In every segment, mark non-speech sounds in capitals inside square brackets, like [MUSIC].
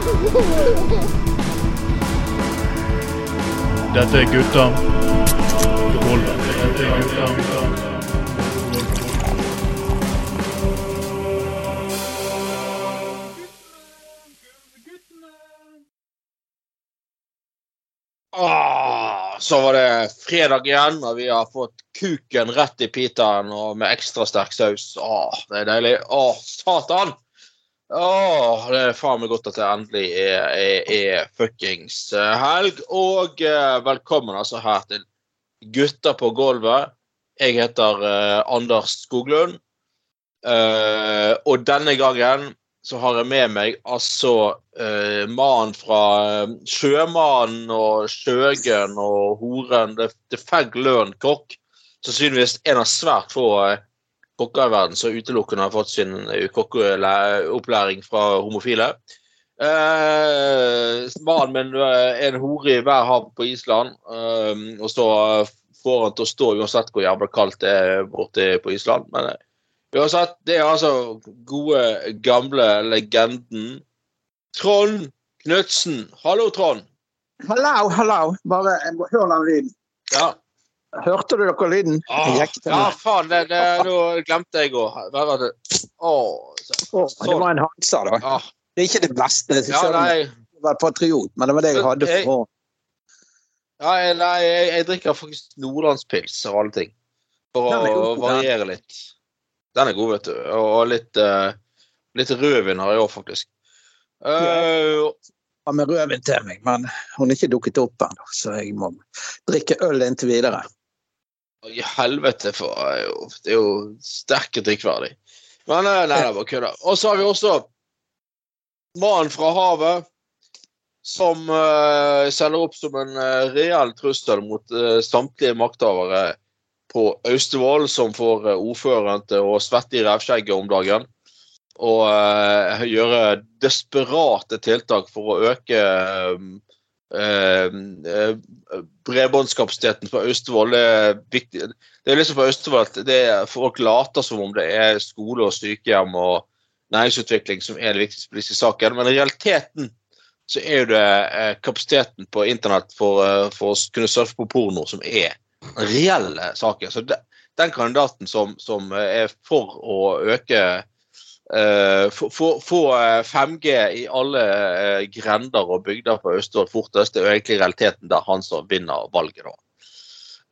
Dette er gutta. Dette er gutta Ah, så var det fredag igjen, og vi har fått kuken rett i pitaen og med ekstra sterk saus. Åh, det er deilig. Åh, satan! Åh, det er faen meg godt at det endelig er, er, er fuckings eh, helg. Og eh, velkommen altså her til Gutta på gulvet. Jeg heter eh, Anders Skoglund. Eh, og denne gangen så har jeg med meg altså uh, mannen fra uh, Sjømannen og Sjøgen og Horen, det, det Fegg Løren kokk. Sannsynligvis en av svært få uh, kokker i verden som utelukkende har fått sin uh, kokkeopplæring fra homofile. Eh, mannen min er en hore i hver hav på Island, og så får han til å stå uansett hvor jævla kaldt det er borte på Island. men Uansett, det er altså gode, gamle legenden Trond Knutsen. Hallo, Trond. Hallo, hallo. Bare hør den lyden. Ja. Hørte du dere lyden? Ah, jekket den. ja, faen, det, det, nå glemte jeg å Hva var det? Åh, så- Åh, det var en Hansa, da. Åh. Det er ikke det beste. så ja, jeg var patriot, men det var det jeg hadde for ja, jeg- nei jeg, jeg drikker faktisk nordlandspils av alle ting. For å god, den. variere litt. Den er god, vet du. Og litt, uh, litt rødvin har jeg òg, faktisk. Uh, ja, med rødvin til meg, men hun er ikke dukket opp ennå, så jeg må drikke øl inntil videre. I helvete, for det jo, det er jo sterkt kritikkverdig. Men eh, nei, det var kødda. Og så har vi også mannen fra havet som uh, selger opp som en uh, reell trussel mot uh, samtlige makthavere på Austevoll, som får ordføreren til å svette i revskjegget om dagen. Og eh, gjøre desperate tiltak for å øke eh, eh, bredbåndskapasiteten på Austevoll. Er viktig. Det er liksom på Austevoll at er, folk later som om det er skole og sykehjem og næringsutvikling som er det viktigste politiske saken, men i realiteten så er det eh, kapasiteten på internett for, for å kunne surfe på porno som er den reelle saken. Så det, den kandidaten som, som er for å øke få- få få, eh, 5G i alle eh, grender og bygder på Østfold fortest, det er jo egentlig realiteten der han som vinner valget, da.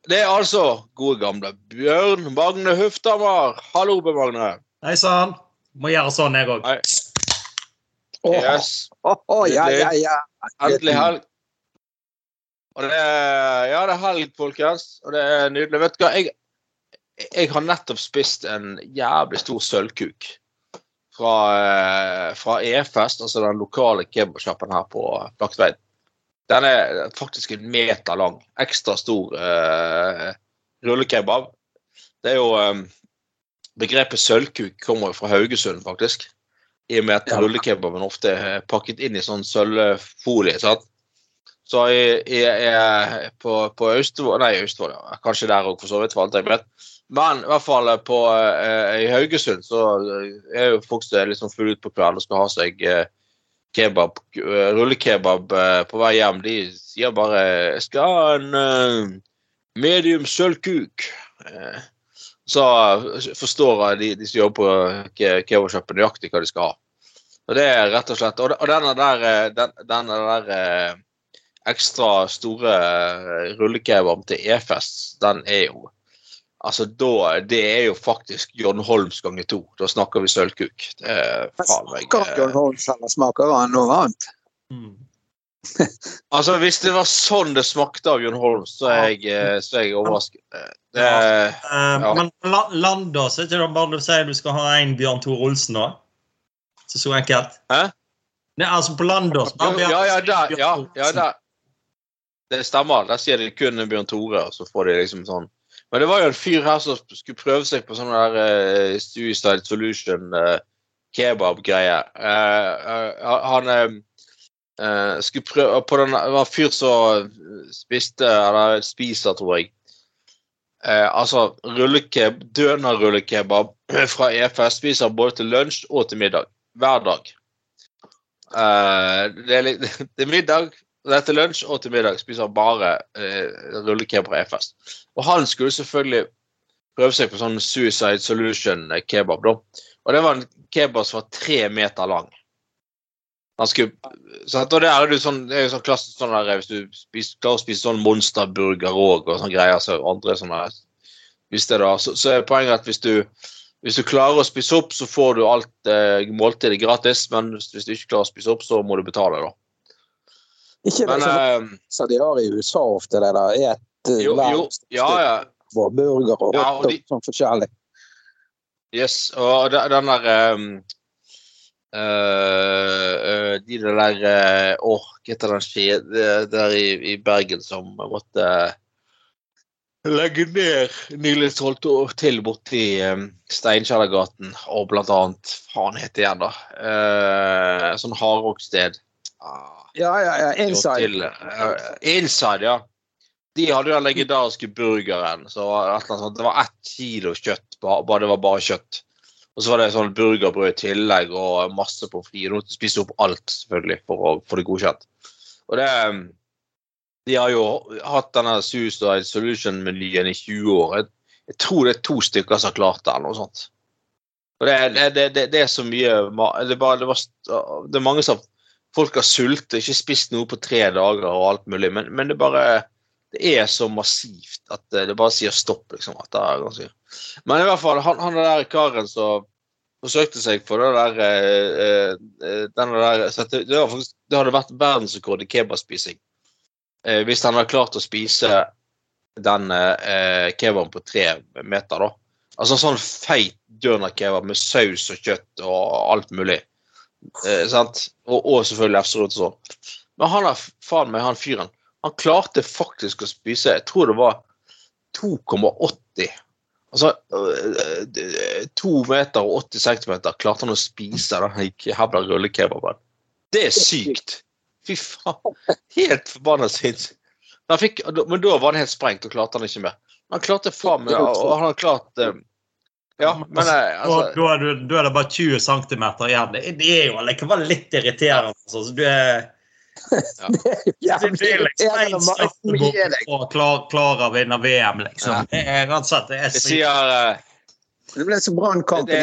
Det er altså gode gamle Bjørn Magne Hufthammer. Hallo, Bjørn Magne. Hei sann. Må gjøre sånn, jeg òg. Åh, Yes. åh, oh, ja, ja, ja. Endelig helg. Og det er, ja, det er helg, folkens. Og det er nydelig. Vet du hva, jeg, jeg har nettopp spist en jævlig stor sølvkuk fra, eh, fra E-fest, altså den lokale kebabsjappen her på Flaktveit. Den er faktisk en meter lang. Ekstra stor uh, rullekebab. Det er jo um, Begrepet sølvkuk kommer fra Haugesund, faktisk. I og med at Ja. rullekebaben ofte er pakket inn i sånn sølvfolie. sant? Så jeg, jeg, jeg på, på Austevoll Nei, Austevoll, ja. kanskje der òg, for så vidt. for alt jeg vet. Men i hvert fall på, eh, i Haugesund så er jo folk som er liksom fulle ut på kvelden og skal ha seg eh, kebab, eh, rullekebab eh, på vei hjem. De sier bare 'Jeg skal ha en eh, medium sølvkuk'. Eh, så eh, forstår de, de som jobber på ke- kebabsjappen nøyaktig hva de skal ha. Og det er rett og slett Og, og denne der, eh, den, denne der eh, ekstra store eh, rullekebaben til E-fest, den er jo Altså, da Det er jo faktisk John Holms ganger to. Da snakker vi sølvkuk. Er Smaker John Holms Holmes eller smaker han noe annet? Mm. [LAUGHS] Altså, hvis det var sånn det smakte av John Holms, så er jeg, eh, så er jeg overrasket. Eh, Det, ja. Ja. Men på la- Landås er ikke det bare du sier du skal ha en Bjørn Tore Olsen, da? Så så enkelt. Hæ? Nei, altså på Landås bare Bjørn- ja, ja, der, ja, ja, der. Det stemmer. Der sier de kun Bjørn Tore, og så får de liksom sånn Men det var jo en fyr her som skulle prøve seg på sånn der eh, Suicide Solution uh, kebab-greie. Uh, han skulle prøve på den, Det var en fyr som spiste, eller spiser, tror jeg. Altså rullekeb, dønerrullekebab [CLEARS THROAT] fra EFS spiser både til lunsj og til middag. Hver dag. Det, er litt, [LAUGHS] det er middag, det er lunsj og til middag spiser han bare eh, rullekebab og e-fest. Og han skulle selvfølgelig prøve seg på sånn Suicide Solution-kebab, da. Og det var en kebab som var tre meter lang. Han skulle, sant? og det er jo sånn, det er jo sånn klassisk sånn der, hvis du spiser, klarer å spise sånn monsterburger òg og sånne greier, så andre sånne hvis det da, så, så er poenget at hvis du, hvis du klarer å spise opp, så får du alt eh, måltidet gratis, men hvis du ikke klarer å spise opp, så må du betale, da. Ikke det Men som eh, de har i USA ofte, det der. Et eh, jo, jo, ja, ja. og burger og Ja, og de- sånn forskjellig. Yes, og den der um, uh, De der Åh, hva heter den skje der i, i Bergen som måtte legge ned nylig holdt til borti um, Steinkjellergaten og blant annet Faen het det igjen, da. Uh, sånn hardrocksted. Ah, Ja, ja, ja. Inside. Eh, inside, ja. De hadde jo den legendariske burgeren. Så det, var ett kilo kjøtt, bare, det var bare kjøtt. Og så var det sånn burgerbrød i tillegg og masse pommes frites. Du måtte spise opp alt selvfølgelig for å få det godkjent. Og det De har jo hatt denne Suicide Solution-menyen i 20 år. Jeg, jeg tror det er to stykker som har klart det, eller noe sånt. Og det, det, det, det, er så mye Det bare, det, var, det er mange som Folk har sultet, ikke spist noe på tre dager og alt mulig, men, men det bare det er så massivt at det, bare sier stopp, liksom. Men i hvert fall, han, han der karen som forsøkte seg på det der eh, eh, denne der, så det, det, faktisk, det hadde vært verdensrekord i kebabspising. Eh, hvis han hadde klart å spise den eh, kebaben på tre meter, da. Altså sånn feit døner-kebab med saus og kjøtt og alt mulig. Eh, sant? Og, og selvfølgelig efterrot sånn. Men han er faen meg han fyren. Han klarte faktisk å spise Jeg tror det var 2,80. Altså øh, to meter og 80 centimeter klarte han å spise den jævla rullekebaben. Det er sykt! Fy faen. Helt forbanna sinnssykt. Men da var han helt sprengt og klarte han ikke mer. Han klarte faen meg Og han har klart eh, Ja, men eh, Og altså da er, er det bare 20 cm igjen. Det, det er jo likevel litt irriterende. Altså. Så Du er, Ja, det, [LAUGHS] det er jævlig det deg. for å klar, klare å vinne VM, liksom. Ja. Det er rett og slett det er sier eh, Det ble så brannkamp det,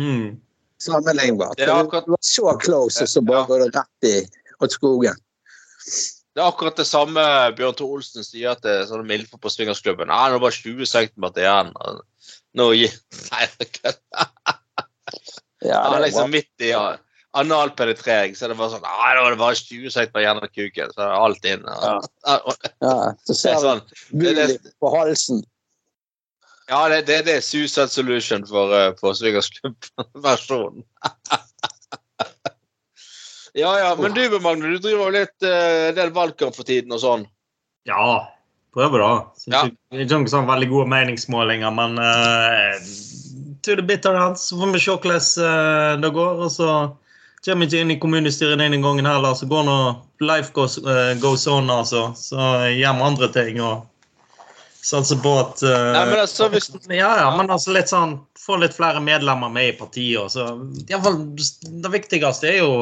mm. sammenlignbart. Det Det akkurat- var så close, og så bare Ja. går det rett i åt skogen. Det er akkurat det samme Bjørn Tor Olsen sier det er sånne milfer på swingersklubben. Nei, er det bare 20 cm igjen. Nå gir [LAUGHS] Nei, det kødder. Han er det var liksom midt i ja, analpenetrering, så det var sånn Nei, Det var bare 20 cm gjennom kuken. Så er det alt inn. Ja. Ja, Ja, så ser er du sånn. det- på halsen. Ja, det, det, det er Suicide Solution for, uh, for swingersklubb-versjonen. [LAUGHS] ja, ja. Men du, Magne, du driver jo litt uh, del valgkamp for tiden og sånn. Ja, prøver da. Ja. Det ikke sånn veldig gode meningsmålinger, men uh, to the bitter end, så får vi se hvordan eh, det går. Og så kommer vi ikke inn i kommunestyret denne gangen heller, så går nå life goes, uh, goes on, altså. Så gjør vi andre ting og satser på at uh, Nei, men altså, hvis ja, ja, men altså litt sånn Få litt flere medlemmer med i partiet. Så, i fall, det viktigste er jo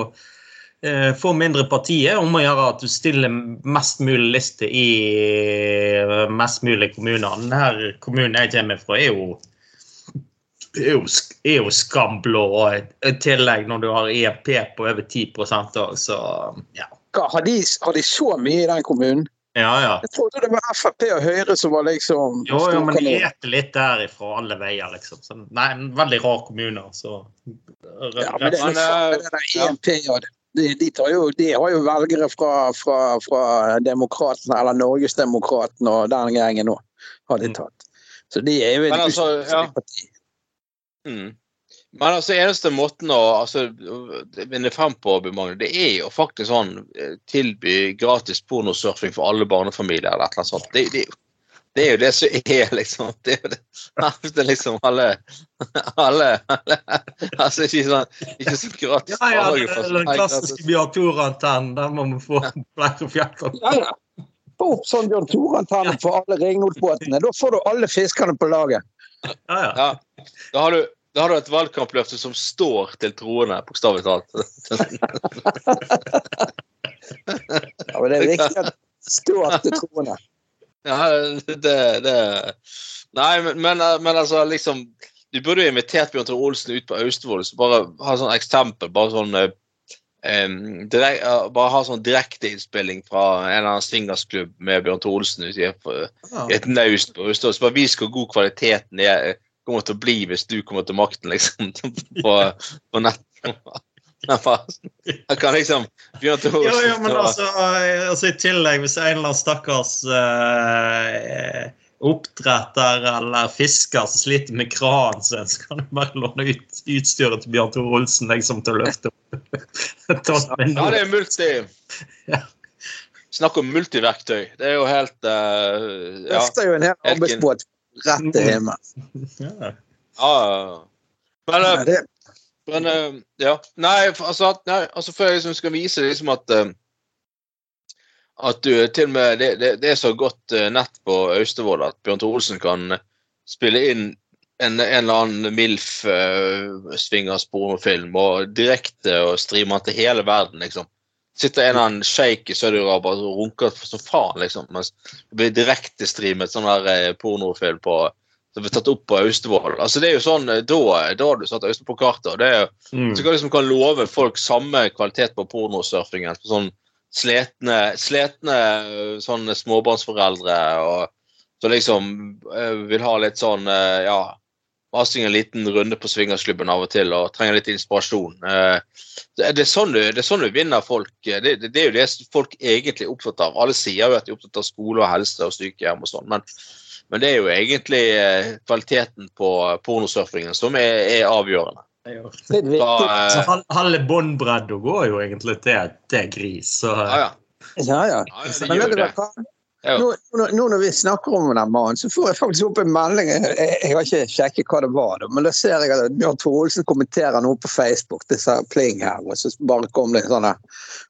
eh, få mindre partier om å gjøre at du stiller mest mulig liste i eh, mest mulig kommuner. Denne kommunen jeg kommer fra, er jo er jo, sk- er jo skamblå, og i- tillegg når du har EMP på over 10 òg, så ja. Hva, har, de, har de så mye i den kommunen? Ja, ja. Jeg trodde det var Frp og Høyre som var liksom Jo, jo, men de eter litt derifra alle veier, liksom. Så, nei, en veldig rar kommune. Så Ja, men det, Men, er eh, det er. EMP det- de, de, tar jo, de har jo velgere fra, fra, fra Demokratene, eller Norgesdemokratene og den gjengen nå, har de Mm. tatt. Så de er jo et Men altså, ja. parti. Mm. Men altså, eneste måten å altså, vinne frem på, det er jo faktisk sånn eh, tilby gratis pornosurfing for alle barnefamilier eller et eller annet sånt. Det, det, det er jo det som er, liksom. Det er jo det, det er liksom alle, alle, alle Altså ikke sånn, ikke sånn gratis Ja, ja, det er den klassiske Bjørn Tore-antennen. Den må vi få flere fjerter. Ja, ja. Få opp sånn Bjørn Tore-antenne for alle ringnotbåtene. Da får du alle fiskerne på laget. Ja, ja. Ja. Da har du da har du et valgkampløfte som står til troende, bokstavelig talt. [LAUGHS] Ja, men det er viktig at det står til troende. Ja, det, det Nei, men, men, men altså, liksom Du burde jo invitert Bjørn Tore Olsen ut på Austevoll så bare ha sånn eksempel. Bare sånn eh, direk, eh, Bare ha sånn direkteinnspilling fra en eller annen swingersklubb med Bjørn Tore Olsen ute i et, Ja. et naust på Austevoll. Så bare vis hvor god kvaliteten er, kommer til å bli hvis du kommer til makten, liksom. [LAUGHS] På, på nett. Jeg kan liksom begynne Ja, Olsen ja, men altså, eh, altså I tillegg, hvis en eller annen stakkars uh, oppdretter eller fisker som sliter med kranen sin, så kan du bare låne ut utstyret til Bjørn Tore Olsen liksom, til å løfte opp. [LAUGHS] Ja, det er multi. Ja. Snakk om multiverktøy. Det er jo helt uh, ja. Løfter jo en hel arbeidsbåt rett til himmelen. Ja. ja. Men, uh, det- men uh, ja. Nei, altså, nei, altså før jeg liksom skal vise liksom at uh, at du til og med det, det, det er så godt uh, nett på Austevoll at Bjørn Olsen kan spille inn en, en eller annen MILF uh, pornofilm og direkte og streame til hele verden, liksom. Sitter en eller annen sjeik i Saudi-Arabia og runker som faen, liksom. Mens det blir direktestreamet sånn der pornofilm på som blir tatt opp på Austevoll. Altså, det er jo sånn, eh, Da, da har du satt Austevoll på kartet. og det er jo Mm. så kan liksom kan love folk samme kvalitet på pornosurfingen. på Sånn sletne, sletne sånn sånne småbarnsforeldre og som liksom vil ha litt sånn ja Masing en liten runde på swingersklubben av og til og trenger litt inspirasjon. Eh, Det, det, er sånn du, det er sånn du vinner folk. Det, det, det er jo det folk egentlig er opptatt av. Alle sier jo at de er opptatt av skole og helse og sykehjem og sånn, men, men det er jo egentlig eh, kvaliteten på pornosurfingen som er, er avgjørende. Da, eh, Så halve båndbredda går jo egentlig til, til gris. Så, ja, ja. Ja, ja. Ja, Men gjør det. Nå, nå, nå når vi snakker om den mannen, så får jeg faktisk opp en melding. Jeg, jeg har ikke sjekket hva det var, da, men da ser jeg at Bjørn Thorolsen Olsen kommenterer noe på Facebook. Det sa pling her, og så bare kom det en sånn.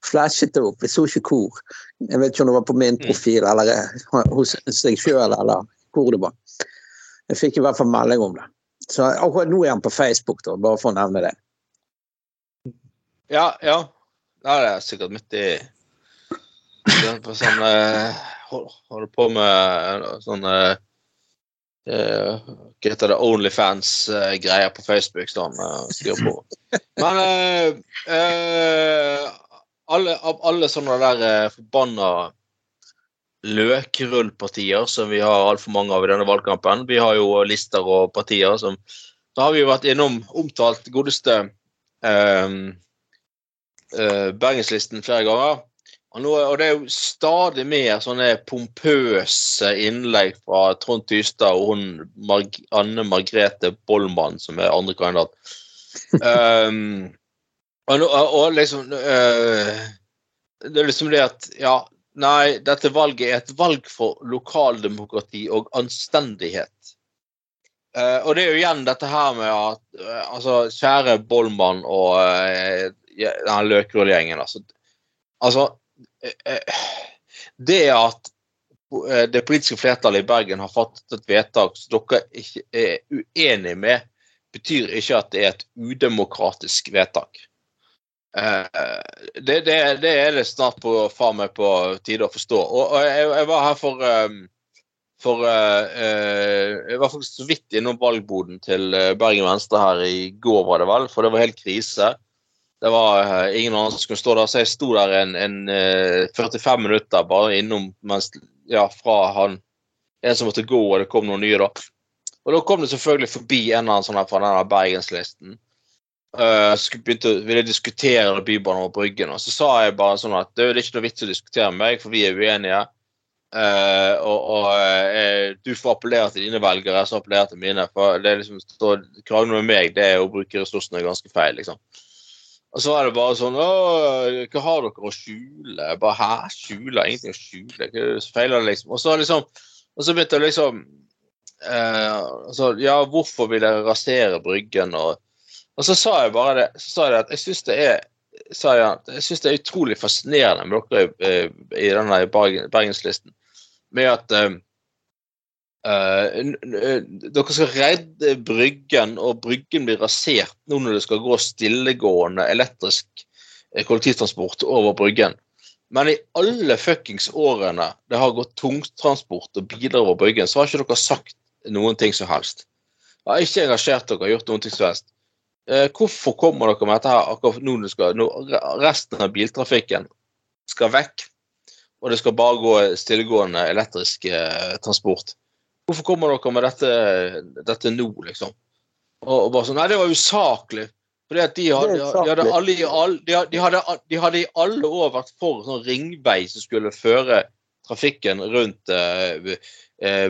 Flashet opp. Jeg så ikke hvor. Jeg vet ikke om det var på min profil eller eh, hos seg sjøl, eller hvor det var. Jeg fikk i hvert fall melding om det. Så akkurat nå er han på Facebook, da, bare for å nevne det. Ja, ja. Ja, det jeg sikkert midt i på sånn eh, Holder på med eh, sånn eh, eh, Hva heter det? Onlyfans-greier på Facebook. Eh, styr på. Men eh, eh, alle, av alle sånne der eh, forbanna løkrullpartier som vi har altfor mange av i denne valgkampen. Vi har jo lister og partier som Da har vi jo vært innom omtalt godeste eh, eh, Bergenslisten flere ganger. Og, nå, og det er jo stadig mer sånne pompøse innlegg fra Trond Tystad og hun Mar Anne Margrethe Bollmann, som er andre kandidat. um, og, og liksom uh, Det er liksom det at Ja, nei, dette valget er et valg for lokaldemokrati og anstendighet. Eh, og det er jo igjen dette her med at eh, altså, Kjære Bollmann og uh, den løkrullgjengen. Altså, altså eh, eh, Det at eh, det politiske flertallet i Bergen har fattet et vedtak som dere ikke er uenig med, betyr ikke at det er et udemokratisk vedtak. Eh, det, det, det er det snart på faen meg på tide å forstå. Og, og jeg, jeg var her for um, for uh, Jeg var faktisk så vidt innom valgboden til Bergen Venstre her i går, var det vel, for det var helt krise. Det var uh, ingen annen som skulle stå der, så jeg sto der en, en uh, 45 minutter bare innom mens Ja, fra han en som måtte gå, og det kom noen nye, da. Og da kom det selvfølgelig forbi en eller annen sånn her fra denne Bergenslisten. Uh, begynte, ville diskutere Bybanen og Bryggen, og så sa jeg bare sånn at det er ikke noe vits å diskutere med meg, for vi er uenige. Uh, og eh, du får appellere til dine velgere, så appellerer til mine. For det er liksom krangle med meg, det er å bruke ressursene ganske feil, liksom. Og så er det bare sånn hva har dere å skjule? Bare hæ? Skjule? Ingenting å skjule? Hva er det feiler det, liksom? Og så liksom Og så begynte jeg liksom eh, altså, Ja, hvorfor vil dere rasere Bryggen? Og, og så sa jeg bare det. Så sa jeg at jeg syns det er sa jeg, jeg synes det er utrolig fascinerende med dere i, i denne Bergenslisten med at uh, eh, Dere skal redde Bryggen, og Bryggen blir rasert nå når det skal gå stillegående elektrisk eh, kollektivtransport over Bryggen. Men i alle fuckings årene det har gått tungtransport og biler over Bryggen, så har ikke dere sagt noen ting som helst. Har ikke engasjert dere, gjort noen ting som helst. Eh, hvorfor kommer dere med dette her akkurat nå skal, når resten av biltrafikken skal vekk, og det skal bare gå stillegående elektrisk eh, transport? Hvorfor kommer dere med dette, dette nå, liksom? Og, og bare sånn Nei, det var usaklig. Fordi at de hadde, de hadde, alle, i de hadde, de hadde, de hadde i alle år vært for sånn ringvei som skulle føre trafikken rundt eh,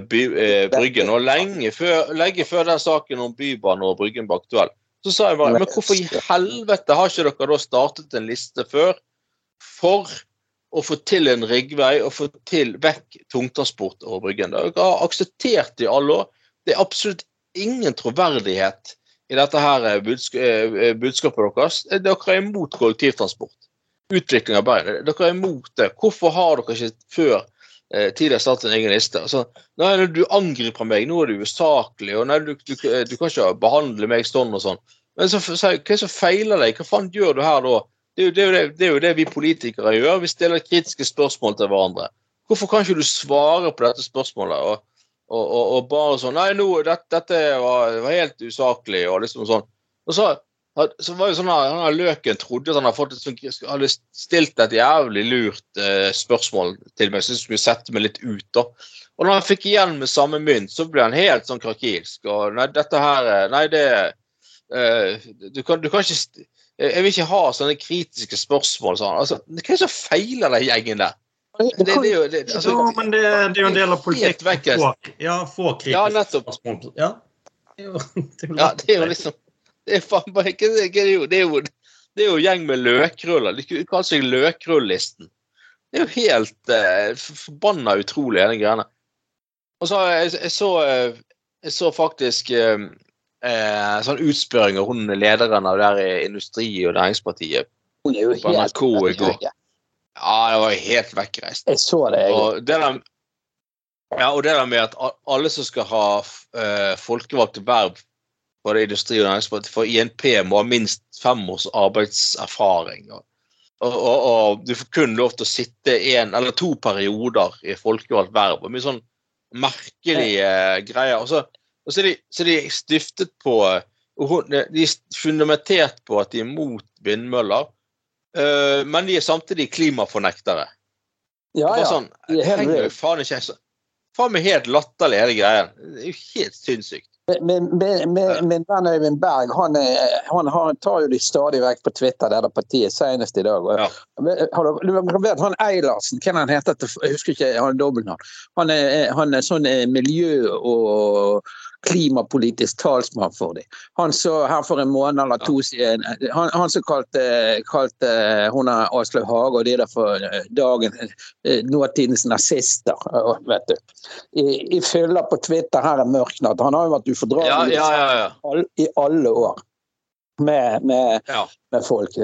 by, eh, Bryggen. Og lenge før, lenge før den saken om Bybanen og Bryggen var aktuell. Så sa jeg bare Men hvorfor i helvete har ikke dere da startet en liste før for å få til en riggvei og få til vekk tungtransport over Bryggen? Dere har akseptert det i alle år. Det er absolutt ingen troverdighet i dette her eh, budsk eh, budskapet deres. Eh, Dere er imot kollektivtransport. Utvikling av Bergen. Dere er imot det. Hvorfor har dere ikke før eh, tidligere startet en egen liste? Altså, nei, du angriper meg, nå er du usaklig, og nei, du, du, du kan ikke behandle meg sånn og sånn. Men så, så, hva som feiler deg? Hva faen gjør du her da? Det er, jo, det, er det, det er jo det vi politikere gjør. Vi stiller kritiske spørsmål til hverandre. Hvorfor kan ikke du svare på dette spørsmålet? og og, og, og bare sånn Nei, nå, dette, dette var, var helt usaklig, og liksom sånn. Og så, så var jo sånn at han Løken trodde at han hadde, fått et, sånt- hadde stilt et jævlig lurt eh, spørsmål til meg, så jeg skulle sette meg litt ut, da. Og når han fikk igjen med samme mynt, så ble han helt sånn krakilsk. Og nei, dette her eh, Nei, det eh, du, kan, du kan ikke Jeg vil ikke ha sånne kritiske spørsmål. Sånn. Altså, hva er det som feiler den gjengen der? Det, det, jo det, altså, ja, men det, det er jo en del av politikken. Få, ja, få kritiske Ja, spørsmål. Ja. Det det Ja, det er jo liksom Det er faen bare ikke det, er jo, det, er jo, det er jo gjeng med løkruller. De kaller seg Løkrullisten. Det er jo helt eh, forbanna utrolig, hele greiene. Og så har jeg, jeg, så, eh, jeg så faktisk eh, eh, sånn utspørring av hun lederen av der Industri- og Næringspartiet Hun er jo på helt NRK i går. Ja, det var helt vekkreist. Jeg så det. Jeg. Og det der, ja, og det der med at alle som skal ha uh, folkevalgte verv på industri- og næringspartiet for INP, må ha minst fem års arbeidserfaring. Og, og, og, og du får kun lov til å sitte en eller to perioder i folkevalgt verv. og mye sånn merkelige greier. Og så, og så, er de, så er de stiftet på og De er fundamentert på at de er mot vindmøller, eh, men de er samtidig klimafornektere. Ja, ja. sånn, helt henger jo faen ikke Faen meg helt latterlig, hele greien. Det er jo helt sinnssykt. Men, men, men venn Øyvind Berg han, han, han tar jo de stadig vekk på Twitter, det der partiet, senest i dag. Ja. Du, du vet han Eilertsen, hva er han heter Jeg husker ikke, han dobbeltnavn. Han han er sånn eh, miljø- og klimapolitisk talsmann for dem. Han så her for en måned eller to siden Han, han som kalte, kalte hun Aslaug Hage og de der for eh, dagen eh, nåtidens nazister, eh, vet du. I, i fyller på Twitter her er mørknatt. Han har jo vært ufordragelig ja, ja. ja. i alle år med, med, med folk.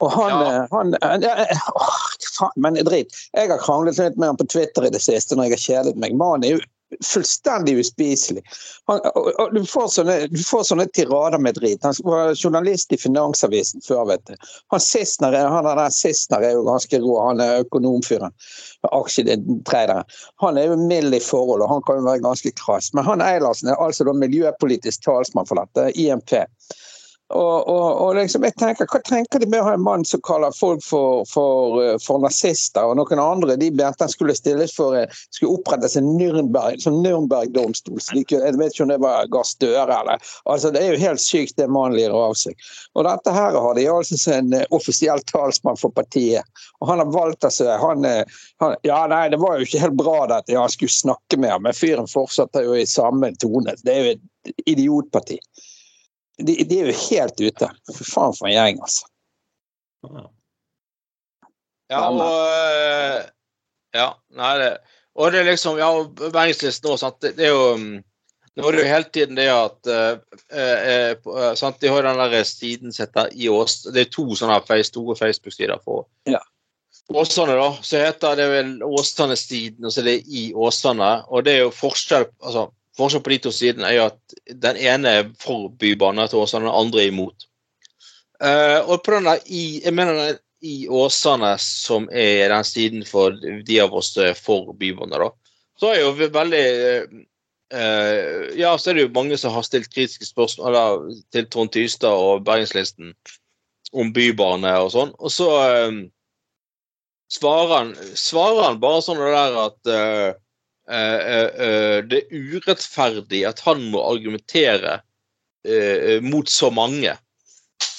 Eh. Og han, Ja. eh, han ja, å, faen, Men drit. Jeg har kranglet litt med han på Twitter i det siste når jeg har kjedet meg. Mannen er jo fullstendig uspiselig. Han, og, og du, får sånne, du får sånne tirader med drit. Han var journalist i Finansavisen før, vet du. Han Sissener er- han der Sissener er jo ganske rå. Han er økonomfyren. Aksjetraderen. Han er jo mild i forhold, og han kan jo være ganske krass. Men han Eilertsen er altså da miljøpolitisk talsmann for dette, IMP. Og, og, og liksom, jeg tenker, Hva tenker de med å ha en mann som kaller folk for, for, eh, for nazister? Og noen andre de mente han skulle stilles for eh, skulle opprettes en Nürnberg, som Nürnberg-domstol. så de kunne- Jeg vet ikke om det var Gahr Støre eller altså Det er jo helt sykt det mannen lirer av seg. Og dette her har de altså en eh, offisiell talsmann for partiet. Og han har valgt altså han, han, Ja, nei, det var jo ikke helt bra at jeg skulle snakke med ham, men fyren fortsetter jo i samme tone. Det er jo et idiotparti. De, de er jo helt ute. Fy faen for en gjeng, altså. Ja, og eh, Ja, nei, det Og det er liksom Ja, bergenslisten òg, sant. Det, det er jo mm, Nå er det jo hele tiden det at eh, eh, eh, sant? De har den der siden som heter i Ås Det er to sånne face, store Facebook-sider for Ja. Åsane, da, så heter det vel Åsane-siden, og så er det i Åsane. Og det er jo forskjell altså, forskjell på de to sidene er jo at den ene er for bybane til Åsane, den andre er imot. Uh, og på den der i, jeg mener den i Åsane, som er den siden for de av oss for bybane, da, så er jo veldig uh, Ja, så er det jo mange som har stilt kritiske spørsmål da, til Trond Tystad og Bergenslisten om bybane og sånn. Og så uh, svarer, han, svarer han bare sånn det der at det er urettferdig at han må argumentere eh, mot så mange.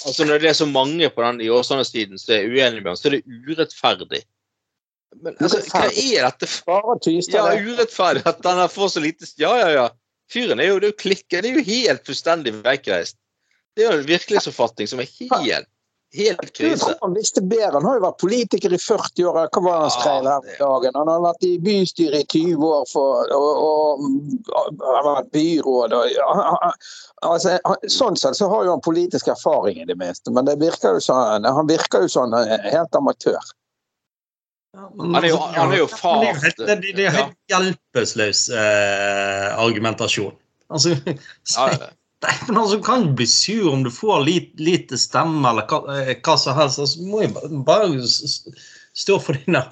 Altså Når det er så mange på den i Åsane-tiden som er uenige med han, så er det urettferdig. Men altså, hva er dette for Ja, urettferdig at han har får så lite Ja, ja, ja. Fyren er jo, det er jo klikken. Det er jo helt fullstendig veikreist. Det er jo en virkelighetsoppfatning som er helt, helt krise. han visste bedre. Han har jo vært politiker i 40 år. Hva var det han skrev her om dagen? Han har vært i bystyret i 20 år for, og, og, og har vært byråd. Og, ja, han- altså, han- sånn sett så har jo han politisk erfaring i det meste, men det virker jo sånn, han virker jo sånn eh, helt amatør. Han er jo- han er jo far det far- helt- Det, det, det er helt hjelpeløs eh, argumentasjon. Altså, Ja, ja. Nei, men altså, kan bli sur om du får lite, lite stemme eller hva, eh, hva som helst. Altså, må jo bare, bare stå for dine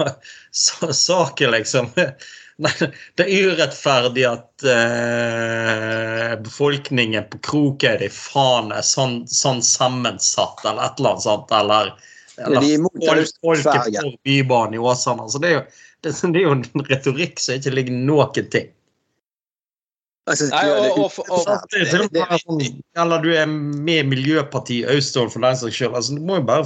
[LAUGHS] saker, liksom. [LAUGHS] Nei, det er urettferdig at eh, befolkningen på Krokøy faen er sånn, sånn sammensatt, eller et eller annet sånt. Eller, eller de er folk, folket for Bybanen i Åsane. Altså, det, er jo, det, det er jo en retorikk som ikke ligger noen ting. Altså, Nei, og- og- og- urettferdig. Det er til og Det- med sånn, eller du er med Miljøpartiet Austdal for den saks skyld. Altså, du må jo bare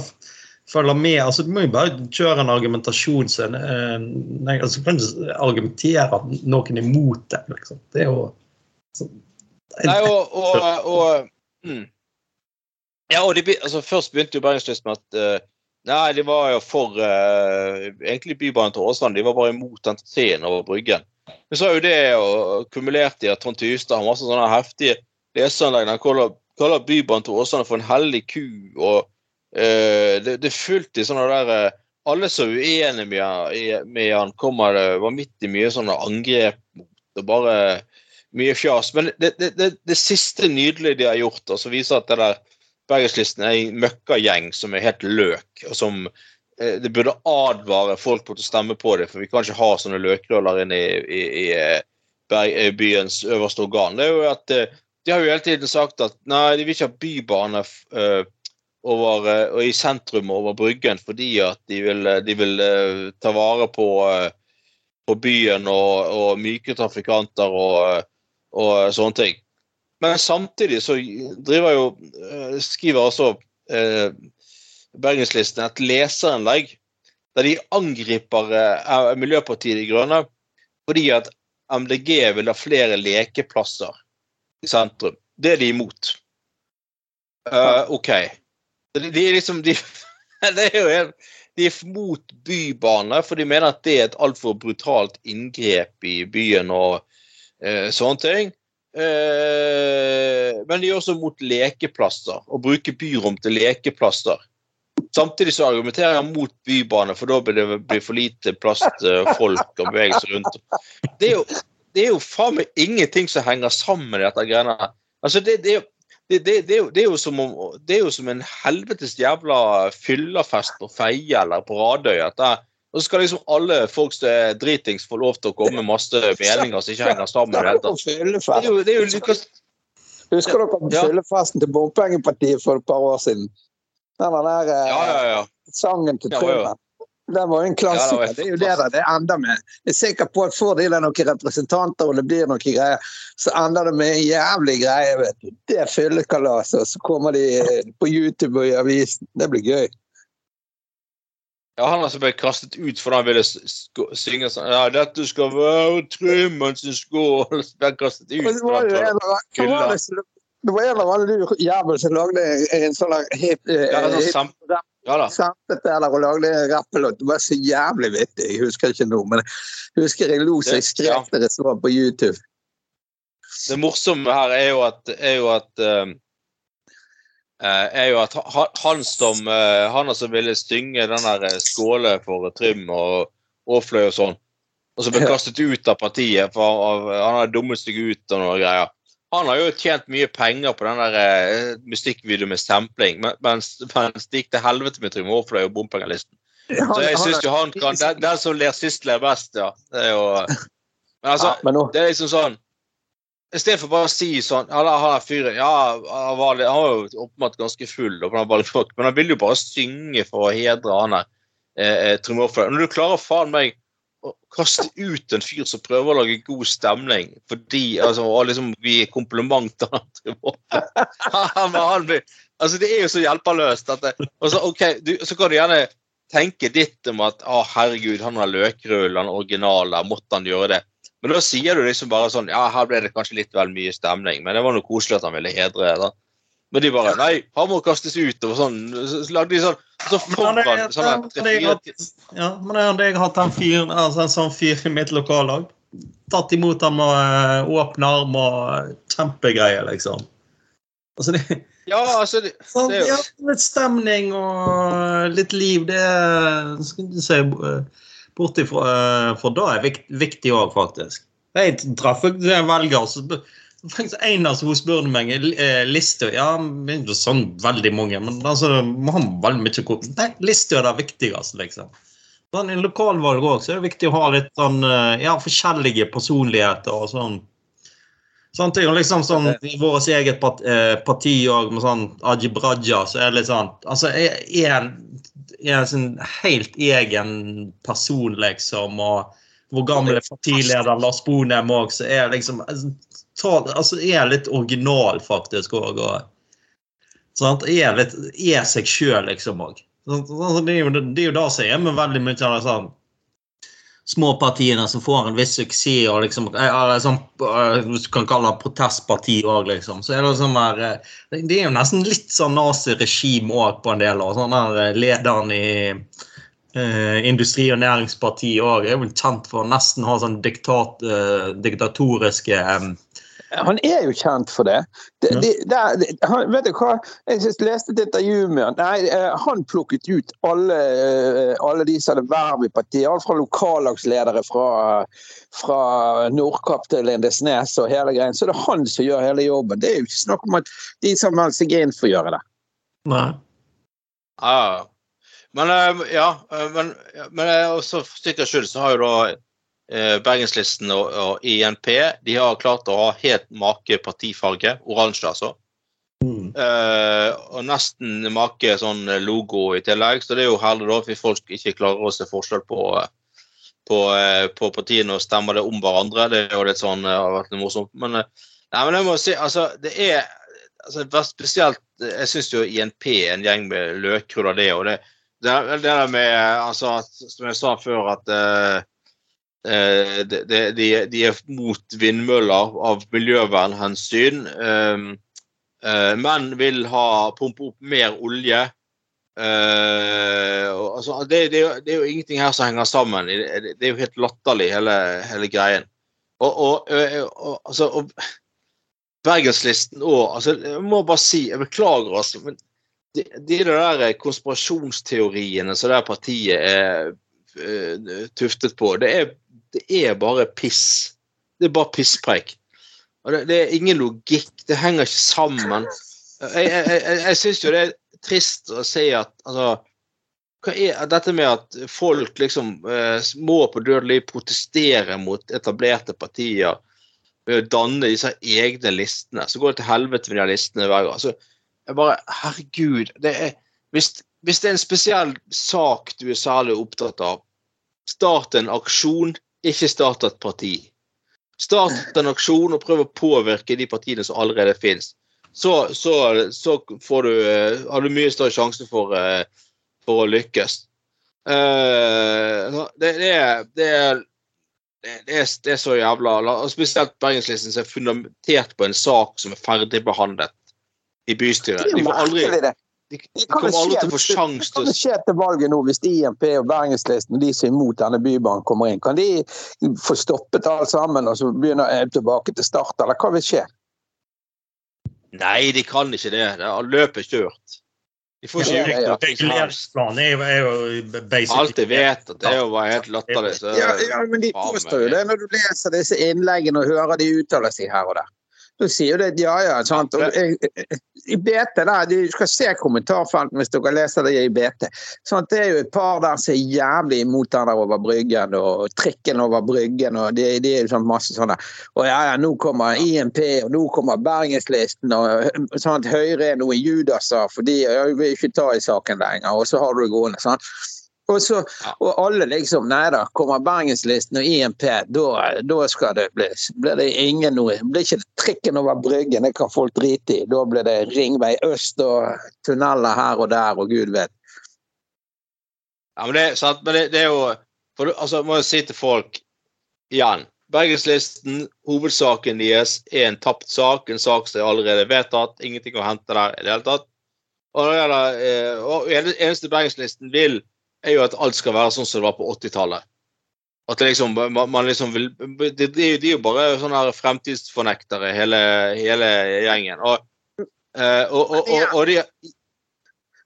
følge med. Altså, du må jo bare kjøre en argumentasjon som eh, nei, altså, Du kan ikke argumentere at noen er imot det. Liksom. Det er jo så, Nei, og, og, og mm. Ja, og de, altså, Først begynte jo Bergenslyst med at uh, Nei, de var jo for uh, egentlig Bybanen til Åsland. De var bare imot den treen over Bryggen. Men så jo det og kumulert i at Trond Tystad har masse sånne heftige leserinnlegg han kaller, kaller Bybanen til Åsane for en hellig ku. og uh, det, det er fullt i sånne der eh, Alle som er uenige med, med han, kommer det var midt i mye sånne angrep mot og bare mye fjas. Men det, det, det, siste nydelige de har gjort, og som viser at det der Bergenslisten er en møkkagjeng som er helt løk, og som det burde advare folk mot å stemme på det, for vi kan ikke ha sånne løkrøller inne i, i, i eh, eh, byens øverste organ. Det er jo at eh, De har jo hele tiden sagt at nei, de vil ikke ha bybane eh, over, eh, og i sentrum over Bryggen fordi at de vil, eh, de vil eh, ta vare på, eh, på byen og, og myke trafikanter og, og sånne ting. Men samtidig så driver jo eh, skriver også eh, Bergenslisten et leserinnlegg der de angriper eh, Miljøpartiet De Grønne fordi at MDG vil ha flere lekeplasser i sentrum. Det er de imot. Uh, OK. De, er liksom de, [LAUGHS] det er jo helt, de er mot bybane, for de mener at det er et altfor brutalt inngrep i byen og eh, sånne ting. Eh, men de er også mot lekeplasser, å bruke byrom til lekeplasser. Samtidig så argumenterer jeg mot bybane, for da blir det blir for lite plass til folk og bevege rundt. Det er jo, det er jo faen meg ingenting som henger sammen med dette greiene her. Altså, det, det, det, det, det, er jo, det, er jo som om, det er jo som en helvetes jævla fyllafest på Feie eller på Radøy. At det, og så skal liksom alle folk som er dritings få lov til å komme med masse meninger som ikke henger sammen. Med Det. Det er jo, det er jo Lukas Husker dere fyllefesten til Bompengepartiet for et par år siden? Den der eh, Ja, ja, ja. sangen til Ja, ja, ja. Trummen. Den var jo en klassiker. det var det er jo det det ender med. Jeg er sikker på at får de der noen representanter og det blir noen greier, så ender det med en jævlig greie. vet du. Det er fyllekalaset, og så kommer de eh, på YouTube og i avisen. Det blir gøy. Ja, han altså ble kastet ut fordi han ville synge sånn Ja, dette skal være Trummen sin skål! [LAUGHS] Ble kastet ut. Var det, var det, så- det var en eller annen jævel som lagde en sånn hip, eh, Ja, sånn hip sam- ja da. sampet der og lagde en rappelåt. Det var så jævlig vittig. Jeg husker ikke nå, men jeg husker jeg lo så jeg Det- skrek da jeg så på YouTube. Det morsomme her er jo at, er jo at eh, er jo at han som uh, Han som ville stynge den der skåle for Trym og Aafløy og sånn, og som ble kastet ut av partiet for han hadde dummet seg ut og noe greier. Han har jo tjent mye penger på den der eh, musikkvideoen med sampling, men- mens, mens det gikk til helvete med Trym Aafløy og bompengelisten. Så jeg syns jo han kan den, den som ler sist, ler best, ja. Det er jo [LAUGHS] Men altså, ja, men nå, det er liksom sånn Istedenfor bare å si sånn Han er fyren Ja, han var, han var jo åpenbart ganske full, og han var litt fuck, men han ville jo bare synge for å hedre han der eh, eh, Trym Aafløy. Når du klarer faen meg kaste ut en fyr som prøver å lage god stemning fordi altså, og liksom gi kompliment til han Trym Aafløy [LAUGHS] Han- han blir- Altså, det er jo så hjelpeløst at det, så, okay, du, så kan du gjerne tenke ditt om at å, herregud, han har løkrull, han er original, måtte han gjøre det. Men da sier du liksom bare sånn Ja, her ble det kanskje litt vel mye stemning, men det var noe koselig at han ville hedre da. Men de bare Nei, han må kastes ut og sånn. Så lagde de sånn Så det foran er- det er Ja, men det hadde jeg hatt en fyr, altså en sånn fyr i mitt lokallag. Tatt imot ham med eh, åpne armer og kjempegreier, liksom. Altså, det, Ja, altså det, sånn, Det er ja, litt stemning og litt liv, det er- skal du si bort eh, for da er vikt, viktig òg, faktisk. Jeg traff en velger, så b- en av som hun spurte meg er Listø Ja, det er ikke sånn veldig mange, men altså, må han veldig mye kort. Nei, Listhaug er det viktigste, liksom. Sånn, I lokalvalg òg er det viktig å ha litt sånn eh, ja, forskjellige personligheter og sånn. Sånn, ting, liksom sånn I vårt eget eh, parti òg, med sånn Ajib Raja, så er det litt sånn Altså, er en, er en sånn helt egen person, liksom, og vår gamle partileder Lars Bonheim òg, så er liksom ta, Altså, er litt original, faktisk, òg. Og, er litt er seg sjøl, liksom, òg. Det er jo det som er med veldig mye av de sånn småpartiene som får en viss suksess, og liksom eller sånn, eh, du kan kalle det protestparti òg, liksom. Så er det sånn der eh, Det er jo nesten litt sånn naziregime òg på en del. Og sånn der eh, lederen i eh, Industri- og Næringspartiet òg er vel kjent for å nesten ha sånn diktat, eh, diktatoriske eh, Han er jo kjent for det. De, de, de, det, det han, vet du hva? Jeg leste et intervju med han. Nei, eh, han plukket ut alle, eh, alle de som hadde verv i partiet. Alt fra lokallagsledere fra, fra Nordkapp til Lindesnes og hele greien. Så det er han som gjør hele jobben. Det er jo ikke snakk om at de som melder seg inn, får gjøre det. Nei. Ja. Men eh, ja, men, men også for sikkerhets skyld så har jo da Bergenslisten og, og INP de har klart å ha helt make partifarge. Oransje, altså. Mm. Eh, og nesten make sånn logo i tillegg. Så det er jo herlig da, hvis folk ikke klarer å se forskjell på, eh, på, eh, på partiene og stemmer det om hverandre. Det er jo litt sånn, det har vært litt morsomt. Men, eh, nei, men jeg må si, altså, det er altså, spesielt Jeg syns jo INP er en gjeng med løkrull det. og det det, det der med altså, Som jeg sa før, at eh, eh, de, de, de- de er mot vindmøller av miljøvernhensyn. eh, eh, men vil ha pumpe opp mer olje. Eh, altså, det, det, det er jo ingenting her som henger sammen. Det, er jo helt latterlig, hele, hele greien. Og, og, og, altså, og Bergenslisten òg altså, Jeg må bare si, jeg beklager, altså, men de, de der konspirasjonsteoriene som det partiet er eh, tuftet på, det er, det er bare piss. Det er bare pisspreik. Det, det er ingen logikk. Det henger ikke sammen. Jeg, jeg, jeg, jeg syns jo det er trist å si at altså er dette med at folk liksom eh, må på dødelig protestere mot etablerte partier ved å danne disse egne listene. Så går det til helvete med de listene hver gang. Altså, jeg bare, Herregud. Det er, hvis, hvis det er en spesiell sak du er særlig opptatt av, start en aksjon, ikke start et parti. Start [LAUGHS] en aksjon og prøv å påvirke de partiene som allerede finnes. Så, så, så får du, eh, har du mye større sjanse for, eh, for å lykkes. Eh, det, det, er, det, er, det, er, det så jævla og Spesielt Bergenslisten som er fundamentert på en sak som er ferdigbehandlet i bystyret. De, får aldri. De, de kan kommer aldri til å få det- sjanse til å skje til valget nå hvis INP og Bergenslisten og de som er imot denne bybanen kommer inn? Kan de få stoppet alt sammen og så begynne eh, tilbake til start, eller hva vil skje? Nei, de kan ikke det. det er, løpet er kjørt. De får ikke Ja, ja, gjort ja. noe som helst. Alt jeg vet, at det er jo bare helt latterlig. Ja, ja, men de påstår jo det når du leser disse innleggene og hører de uttaler seg her og der. Da sier jo det at ja, ja. sant? Og I BT der, Du skal se kommentarfelten hvis dere leser det i BT. Sant? Det er jo et par der som er jævlig imot den der over Bryggen og trikken over Bryggen. og Det, det er jo sånn masse sånne Og ja, ja, nå kommer IMP, og nå kommer Bergenslisten, og sånn at Høyre er noe judaser, for de vil ikke ta i saken lenger. Og så har du det gående. sant? Og, så, og alle liksom Nei da, kommer Bergenslisten og IMP, da, skal det bli blir det ingen noe Blir ikke trikken over Bryggen, det kan folk drite i. Da blir det ringvei øst og tunneler her og der, og gud vet. Ja, men det, sant, men det, det er jo for, du- altså, må jeg si til folk igjen Bergenslisten, hovedsaken deres er en tapt sak, en sak som er allerede vedtatt. Ingenting å hente der i det hele tatt. Og, eh, og eneste Bergenslisten vil, er jo at alt skal være sånn som det var på 80-tallet. At det liksom, man, liksom vil De, det, er de er jo bare sånne her fremtidsfornektere, hele, hele gjengen. Og, eh, og, og, og, de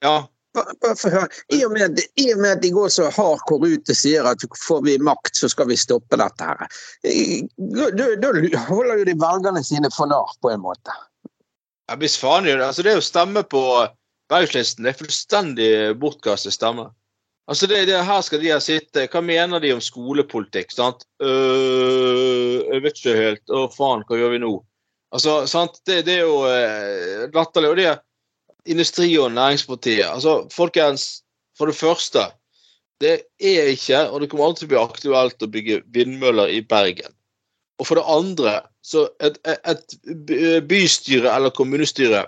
Ja. Bare få høre. I og, med, I og med at de går så hardcore ut og sier at får vi makt, så skal vi stoppe dette her. Da da- da holder jo de velgerne sine for narr, på en måte. Ja, hvis faen gjør det. Altså, det å stemme på Bergslisten, det er fullstendig bortkastet stemme. Altså, det, det Her skal de her sitte Hva mener de om skolepolitikk? sant? Øh, jeg vet ikke helt. Å, faen, hva gjør vi nå? Altså, sant? Det, det er jo eh, latterlig. Og det er Industri- og Næringspartiet. Altså, folkens, for det første Det er ikke, og det kommer alltid til å bli aktuelt å bygge vindmøller i Bergen. Og for det andre, så et, et, bystyre eller kommunestyre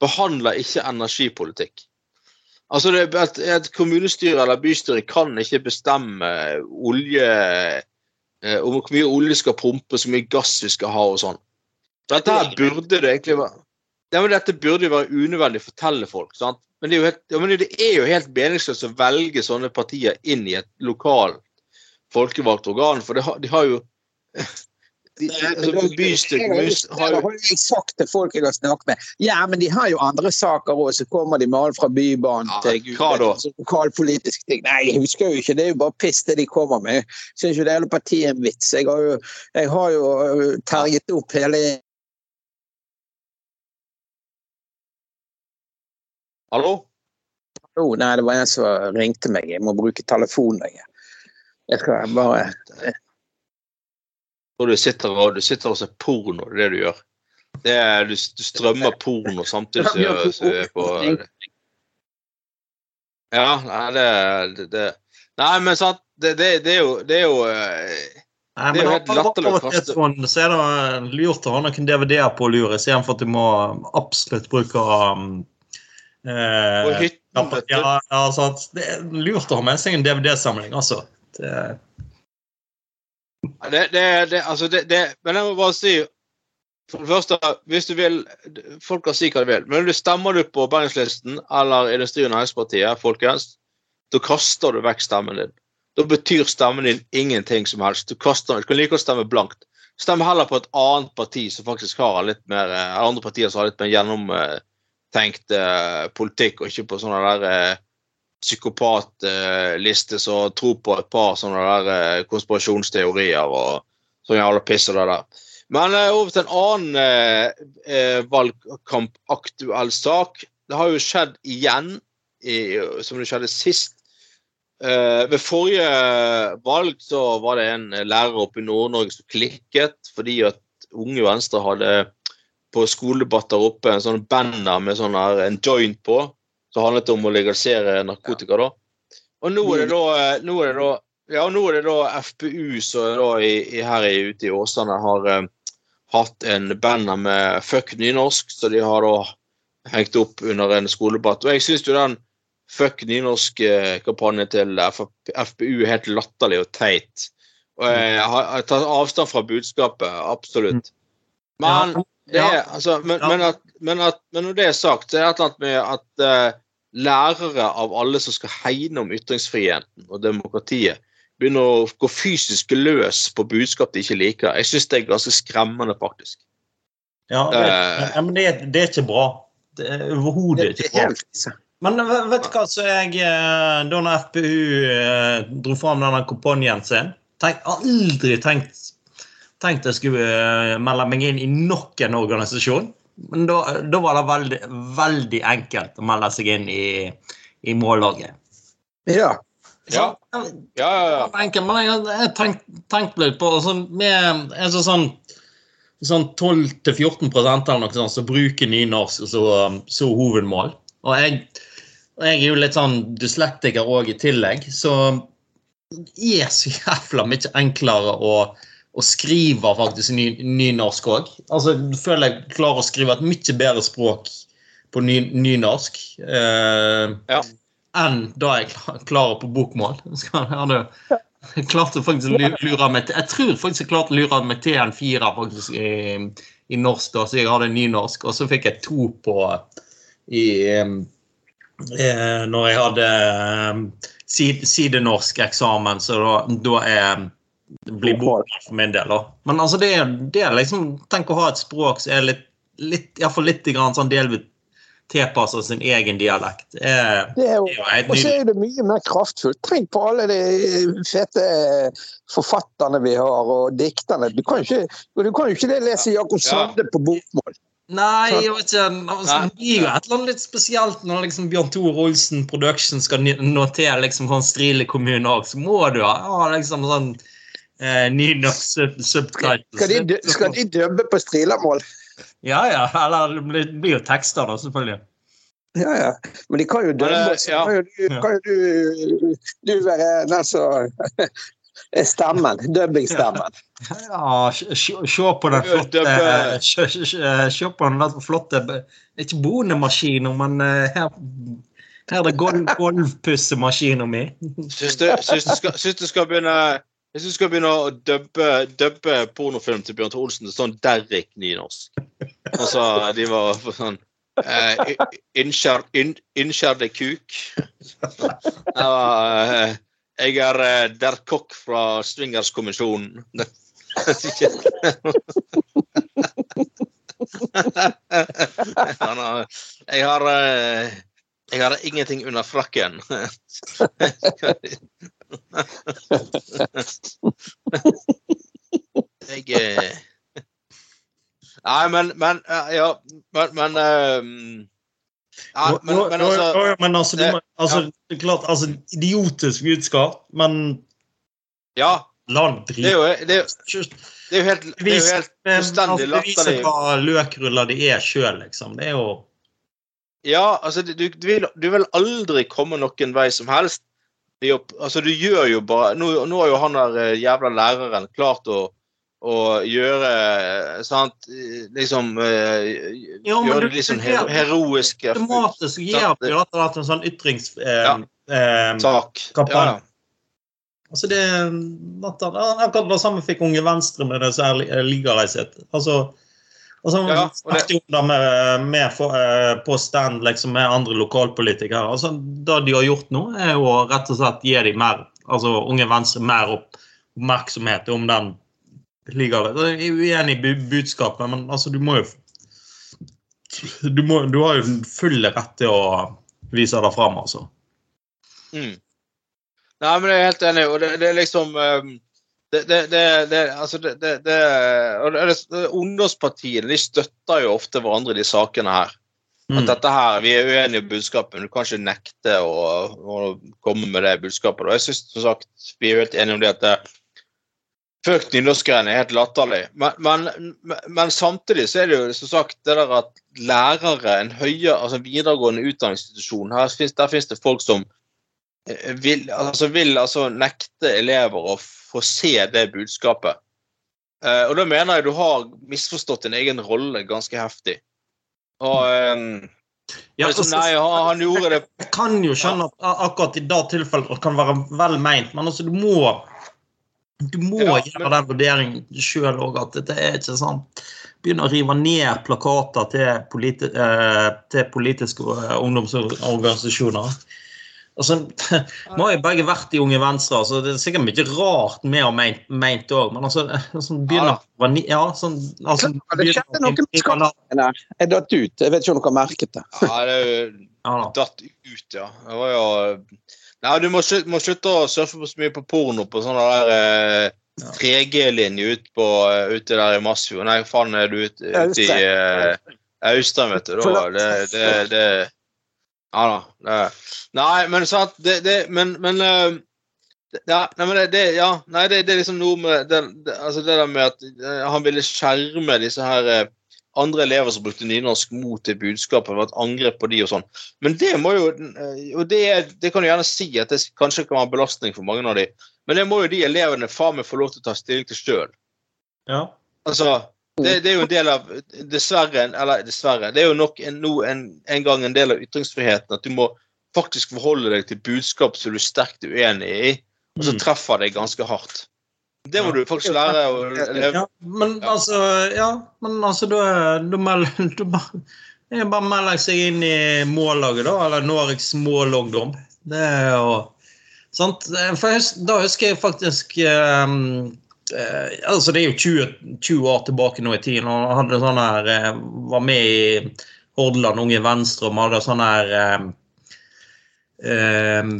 behandler ikke energipolitikk. Altså et, et kommunestyre eller bystyre kan ikke bestemme olje eh, om hvor mye olje skal pumpe, så mye gass vi skal ha og sånn. Dette her burde det egentlig være ja, men Dette burde jo være unødvendig å fortelle folk. sant? Men det er jo helt, ja, men det er jo helt meningsløst å velge sånne partier inn i et lokalt folkevalgt organ, for det de har jo de, altså, har jo- jeg sagt til folk jeg har snakket med. Ja, men de har jo andre saker òg, så kommer de med alt fra Bybanen Ja, til hva altså, lokalpolitiske ting. Nei, jeg husker jo ikke, det er jo bare piss det de kommer med. Jeg syns jo det hele partiet er en vits. Jeg har jo, jeg har jo øh, terget opp hele Hallo? oh, Nei, det var en som ringte meg. Jeg må bruke telefonen. Jeg, jeg skal bare Og du sitter og, du sitter og ser porno, det er det du gjør. Det er, du, du strømmer porno samtidig som du er på Ja, nei, det, det, det Nei, men sant, det, det, det er jo Det er jo eh, Nei, Det er jo helt latterlig kaste. sånn, så er det lurt å ha noen DVD-er på lur, istedenfor at du må absolutt bruke um, På eh, hytten, ja, ja, sant. Det er lurt å ha med seg en DVD-samling, altså. Det, Det, det, det, altså det, det, men jeg må bare si For det første, hvis du vil Folk kan si hva de vil, men du stemmer du på Bergenslisten eller Industri- og Næringspartiet, folkens, da kaster du vekk stemmen din. Da betyr stemmen din ingenting som helst. Du, kaster, du kan like godt stemme blankt. Stem heller på et annet parti som faktisk har litt mer eh, eller andre partier som har litt mer gjennomtenkt eh, politikk, og ikke på sånne der eh, psykopatliste som tror på et par sånne der eh, konspirasjonsteorier og sånn jævla piss og det der. Men eh, over til en annen eh, eh, valgkampaktuell sak. Det har jo skjedd igjen, i, som det skjedde sist. Eh, ved forrige valg så var det en lærer oppe i Nord-Norge som klikket fordi at Unge Venstre hadde på skoledebatter oppe en sånn banner med sånn en joint på, som handlet om å legalisere narkotika. da. Og nå er det da, eh, nå er det da ja, og nå er det da FPU som er her i, ute i Åsane har eh, hatt en banner med 'fuck nynorsk', så de har da hengt opp under en skoledebatt. Og jeg syns jo den 'fuck nynorsk'-kampanjen til FPU er helt latterlig og teit. Og jeg har jeg tar avstand fra budskapet, absolutt. Men det er, altså, men, men, at, men, at, men når det er sagt, så er det et eller annet med at uh, lærere av alle som skal hegne om ytringsfriheten og demokratiet, begynner å gå fysisk løs på budskap de ikke liker. Jeg syns det er ganske skremmende, faktisk. Ja, det, uh, ja, men det, det er ikke bra. Det er overhodet ikke bra. helt. Men vet du hva, så jeg eh, Da FPU eh, dro fram denne kupongen sin tenk, Aldri tenkt, tenkt jeg skulle eh, melde meg inn i nok en organisasjon. Men da, da var det veldig, veldig enkelt å melde seg inn i, i mållaget. Ja. Ja. Ja, ja, ja. Enkelt, men jeg har tenkt, tenkt litt på altså, med altså, sånn, sånn sånn 12-14% eller noe sånt som bruker nynorsk som så hovedmål. Og jeg, og jeg er jo litt sånn dyslektiker òg i tillegg, så det er så jævla mye enklere å, å skriver faktisk ny-norsk òg. Altså, jeg føler jeg klarer å skrive et mye bedre språk på ny-norsk, eh, Ja. enn da jeg klarer på bokmål. [LAUGHS] Jeg klarte faktisk å lure meg til Jeg tror faktisk jeg klarte å lure meg til en firer faktisk i, i norsk. da, Så jeg hadde nynorsk, og så fikk jeg to på i eh, Når jeg hadde sidenorsk eksamen, så da, da er blir bort for min del. Også. Men altså det, er- det er liksom Tenk å ha et språk som er litt, litt iallfall litt grann sånn delvis Tilpasset sin egen dialekt. Eh, er, Det er jo, er og så er det mye mer kraftfullt. Tenk på alle de fete forfatterne vi har, og dikterne. Du kan jo ikke, du kan jo ikke det lese Jakob Ja. Sande på bokmål. Nei, jeg vet ikke. Altså, det blir jo et eller annet litt spesielt når liksom Bjørn Tor Olsen Production skal notere liksom sånn Strile kommune òg. Så må du ha ja, liksom sånn eh, nynorsk sub subtitle. Skal de, skal de dubbe på strilamål? Ja, ja. Eller det blir- jo tekster, da, selvfølgelig. Ja, ja. Men de kan jo dømme, eh, så ja. kan jo du, kan jo du, du være den som er stemmen. Dubbingstemmen. Ja, se- på den flotte. Se se- på den flotte Ikke bonemaskiner, men eh, her, her er det golv, [LAUGHS] golvpussemaskina mi. Syns du, syns du, skal, syns du skal begynne jeg syns du skal begynne å dubbe, dubbe pornofilm til Bjørn Tore Olsen til sånn Derrik nynorsk. Altså, de var sånn eh, innskjær, inn, Innskjærde kuk. Eh, Jeg er eh, der kokk fra Swingerskommisjonen. Jeg har eh, Jeg har ingenting under frakken. Jeg eh, Nei, men Men eh, Ja, men, men ehm, ja, men, men altså ja, men altså, det- må, altså det klart, altså, Idiotisk budskap, men Ja, det det er jo, det er, det er jo helt, det er jo helt fullstendig altså, Vise viser hva løkruller de er sjøl, liksom. Det er jo Ja, altså, du, du, vil, du vil aldri komme noen vei som helst. Jo- altså, du gjør jo bare Nå, nå har jo han der eh, jævla læreren klart å, å gjøre eh, sant Liksom eh, Ja, Gjøre det litt sånn her, heroisk automatisk gir jo en sånn ytrings... Eh, Ja. Ja, altså det, akkurat det samme fikk Unge Venstre med det som er Altså, altså Ja, og snakket jo det med, med for, eh, på stand liksom, med andre lokalpolitikere. Altså, det de har gjort nå, er jo rett og slett gi de mer, altså Unge Venstre mer oppmerksomhet om den ligaen. Jeg er uenig i budskapet, men altså, du må jo du, må, du har jo full rett til å vise det fram, altså. Mm. Nei, men jeg er helt enig, og det, det er liksom ehm, det, det, det, altså Ungdomspartiene de støtter jo ofte hverandre i de sakene her. At Mm. dette her, Vi er uenige i budskapet, men du kan ikke nekte å, å komme med det budskapet. Og jeg synes, som sagt, Vi er helt enige om det at det, Fuck nynorskgreiene er helt latterlig. Men, men, men samtidig så er det jo som sagt det der at lærere, en høyere, altså videregående utdanningsinstitusjon, her der finnes det folk som vil, altså vil altså nekte elever å få se det budskapet. Eh, og da mener jeg du har misforstått din egen rolle ganske heftig. Og um, Ja, altså, Nei, han, han gjorde det Jeg kan jo skjønne at akkurat i det tilfellet kan være vel meint, men altså, du må du må Ja, gjøre den vurderingen sjøl òg, at dette er ikke sant. Begynne å rive ned plakater til, politi eh, til politiske eh, ungdomsorganisasjoner. Altså, Nå har jo begge vært i Unge Venstre, så det er sikkert mye rart vi har meint, òg. Men altså, [LAUGHS] sånn begynner Ja sånn, altså, Det skjedde noe med skapene. Jeg datt ut. Jeg vet ikke om dere har merket det. Ja, det er jo datt ut, ja. Det var jo Nei, du må slutte, må slutte å surfe på så mye på porno på sånne der eh, Ja. 3G-linje ut eh, ute der i Masfjord. Nei, faen er du ute, ute i eh, Austrheim, vet du. Da, det, det, det Ja da. Nei, men sant det, det, Men, men eh, ja, nei, men det, det, ja, nei, det, det er liksom noe med det, altså det der med at eh, han ville skjerme disse her eh, andre elever som brukte nynorsk mot det budskapet, var et angrep på de og sånn. Men det må jo Og det, det kan du gjerne si at det kanskje kan være en belastning for mange av de, men det må jo de elevene faen meg få lov til å ta stilling til sjøl. Ja. Altså, det, det er jo en del av Dessverre, eller dessverre, det er jo nok en, en, en gang en del av ytringsfriheten at du må faktisk forholde deg til budskap som du er sterkt uenig i, og så Mm. treffer det ganske hardt. Det må du faktisk lære å leve Ja, men altså Ja, men altså da, da melder bare, å melde seg inn i mållaget, da. Eller Noregs målungdom. Det er jo Sant? For da husker jeg faktisk eh, eh, Altså, det er jo 20, 20 år tilbake nå i tiden, og jeg hadde sånn her eh, Var med i Hordaland Unge Venstre, og hadde sånn her eh, eh,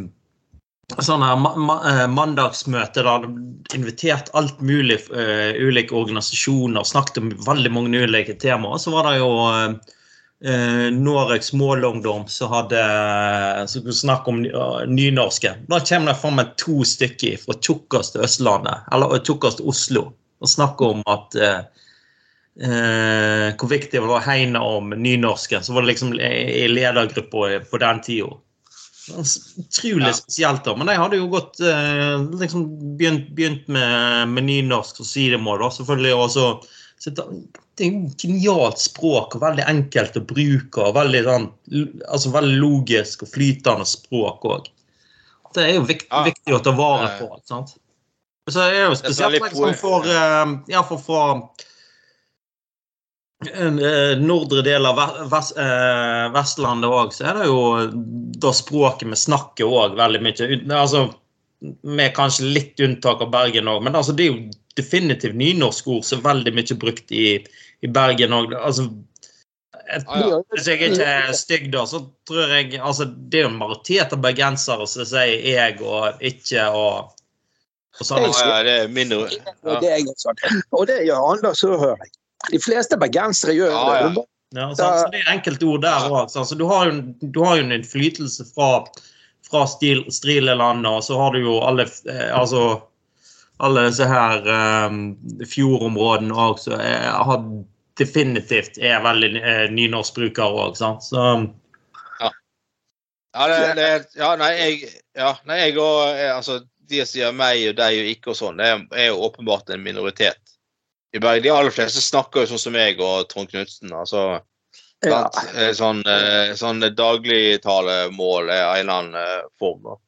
sånn her ma ma eh, mandagsmøte da invitert alt mulig uh, ulike organisasjoner, snakket om veldig mange ulike temaer. Så var det jo eh, eh, Noregs målungdom som hadde som snakk om uh, eh, nynorske. Da kommer det fram to stykker fra tjukkeste Østlandet, eller tjukkeste Oslo, og snakker om at eh, eh, hvor viktig det var å hegne om nynorsken. Så var det liksom i i ledergruppa på den tida. Utrolig Ja. spesielt, da. Men de hadde jo gått eh, liksom begynt, begynt med, med nynorsk og sidemål, da, selvfølgelig. Og så, det, er jo genialt språk og veldig enkelt å bruke. og Veldig, sånn, altså veldig logisk og flytende språk òg. Det er jo viktig, Ja. viktig å ta vare på. ikke sant? Så er det jo spesielt liksom, for eh, ja, for en eh, nordre del av Vest, eh, Vestlandet òg, så er det jo da språket vi snakker òg veldig mye. Altså, med kanskje litt unntak av Bergen òg, men altså, det er jo definitivt nynorskord som er veldig mye brukt i, i Bergen òg. Altså, et, ja. hvis jeg ikke er stygg, da, så tror jeg altså, Det er jo en majoritet av bergensere som sier 'jeg' og 'ikke' og, og sånn. Ja, ja, det er min ord. ja. det, er sånn. og det gjør andre, så hører jeg. De fleste bergensere gjør Ja, ja. det. Ja, sant? Så det er enkelte ord der òg. Så du har jo, du har jo en innflytelse fra, fra Strileland, og så har du jo alle eh, altså alle disse her um, fjordområdene òg så jeg har definitivt er veldig eh, nynorskbrukere òg. Så Ja, det, det, ja, nei, jeg, ja, nei, jeg og eh, altså, De som gjør meg og deg og ikke og sånn, det er, jo åpenbart en minoritet. I Bergen, De aller fleste snakker jo sånn som meg og Trond Knutsen. altså Ja. sant? Eh, Sånn, eh, sånn dagligtalemål er en eller annen eh, form. da.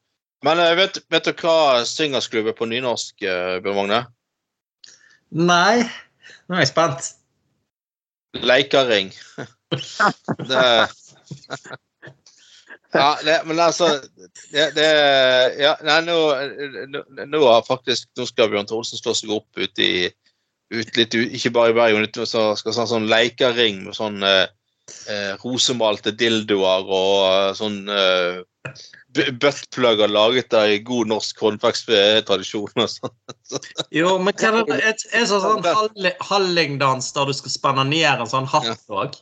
Men eh, vet, vet du hva swingersklubb er på nynorsk, eh, Bjørn Magne? Nei, nå er jeg spent. Leikaring. [LAUGHS] det, ja, det, men altså det, det, ja, nei, nå, nå, har faktisk Nå skal Bjørn Olsen slå seg opp ute i ut litt, Ikke bare i Bergen, men så skal sånn, sånn leikaring med sånn eh, eh, rosemalte dildoer og sånn eh, b- buttplugger laget der i god norsk håndverkstradisjon og sånn. Jo, men hva er det? Er er det sånn halli- hallingdans der du skal spenne ned en sånn hatt òg?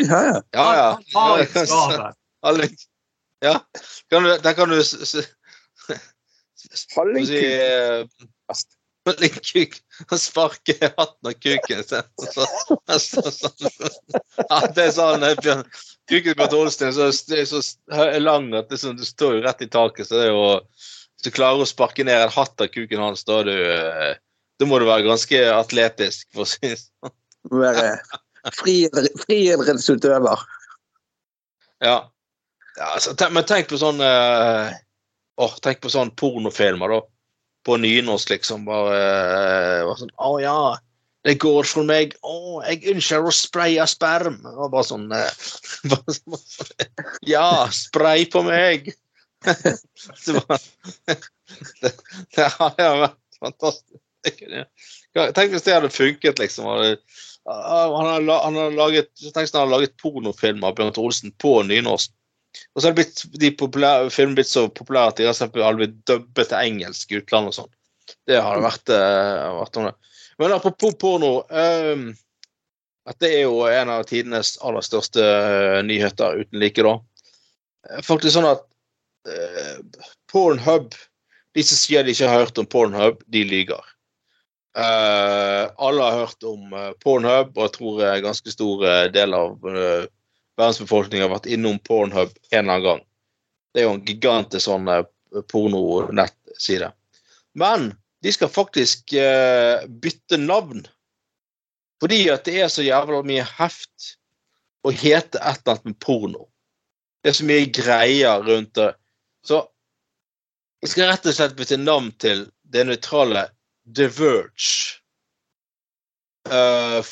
Ja, ja. Ja, ja. ja, jeg svaret? Ja. Kan du, der kan du Hallingkuk. eh, Hallingkuk. Og sparke hatten av kuken sin. Så, så, så, ja, det er sånn eh, Bjørn, Kuken på Bjørn er så, er så lang at det, sånn, du står jo rett i taket. Så det er jo Hvis du klarer å sparke ned en hatt av kuken hans, da du eh, Da må du være ganske atletisk, for å si det sånn. Være friidretts- friidrettsutøver. Ja. ja altså, tenk, men tenk på sånn eh, åh, Tenk på sånn pornofilmer, da. På nynorsk, liksom. Bare, bare sånn Å ja, det går for meg. Å, jeg ønsker å spraye sperm. Og bare sånn eh, [LAUGHS] bare sånn, [LAUGHS] Ja, spray på meg! [LAUGHS] det, var, det, det hadde vært fantastisk. Tenk hvis det hadde funket, liksom. Han har, laget, tenk hvis han hadde laget pornofilm av Bjørn Olsen på nynorsk. Og så har blitt, de filmene blitt så populære at de har blitt dubbet til engelsk i utlandet og sånn. Det har vært, uh, vært noe. Men apropos porno um, Dette er jo en av tidenes aller største uh, nyheter uten like, da. Faktisk sånn at uh, Pornhub De som sier de ikke har hørt om Pornhub, de lyver. Uh, alle har hørt om uh, Pornhub, og jeg tror en ganske stor del av verdensbefolkningen har vært innom Pornhub en eller annen gang. Det er jo en gigantisk sånn pornonettside. Men de skal faktisk bytte navn. Fordi at det er så jævla mye heft å hete et eller annet med porno. Det er så mye greier rundt det. Så jeg skal rett og slett bytte navn til det nøytrale The Verge. Uh,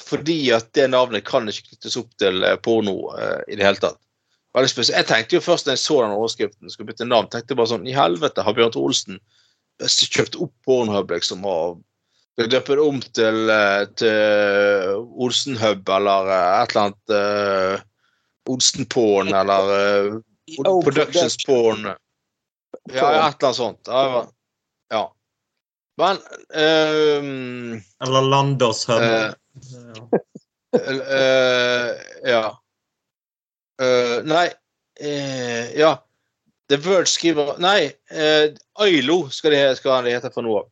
fordi at det navnet kan ikke knyttes opp til porno uh, i det hele tatt. Jeg tenkte jo først da jeg så den overskriften, skulle bytte navn, tenkte bare sånn I helvete, har Bjørn Olsen kjøpt opp Pornhub liksom, og de det om til, til Olsenhub eller et eller annet uh, Olsenporn eller uh, Productions Porn. Ja, et eller annet sånt. Ja. Men um, Eller Landåshub. Uh, uh, [LAUGHS] ja. Uh, nei Ja. The Verge skriver Nei, Ailo skal det, skal det hete for noe.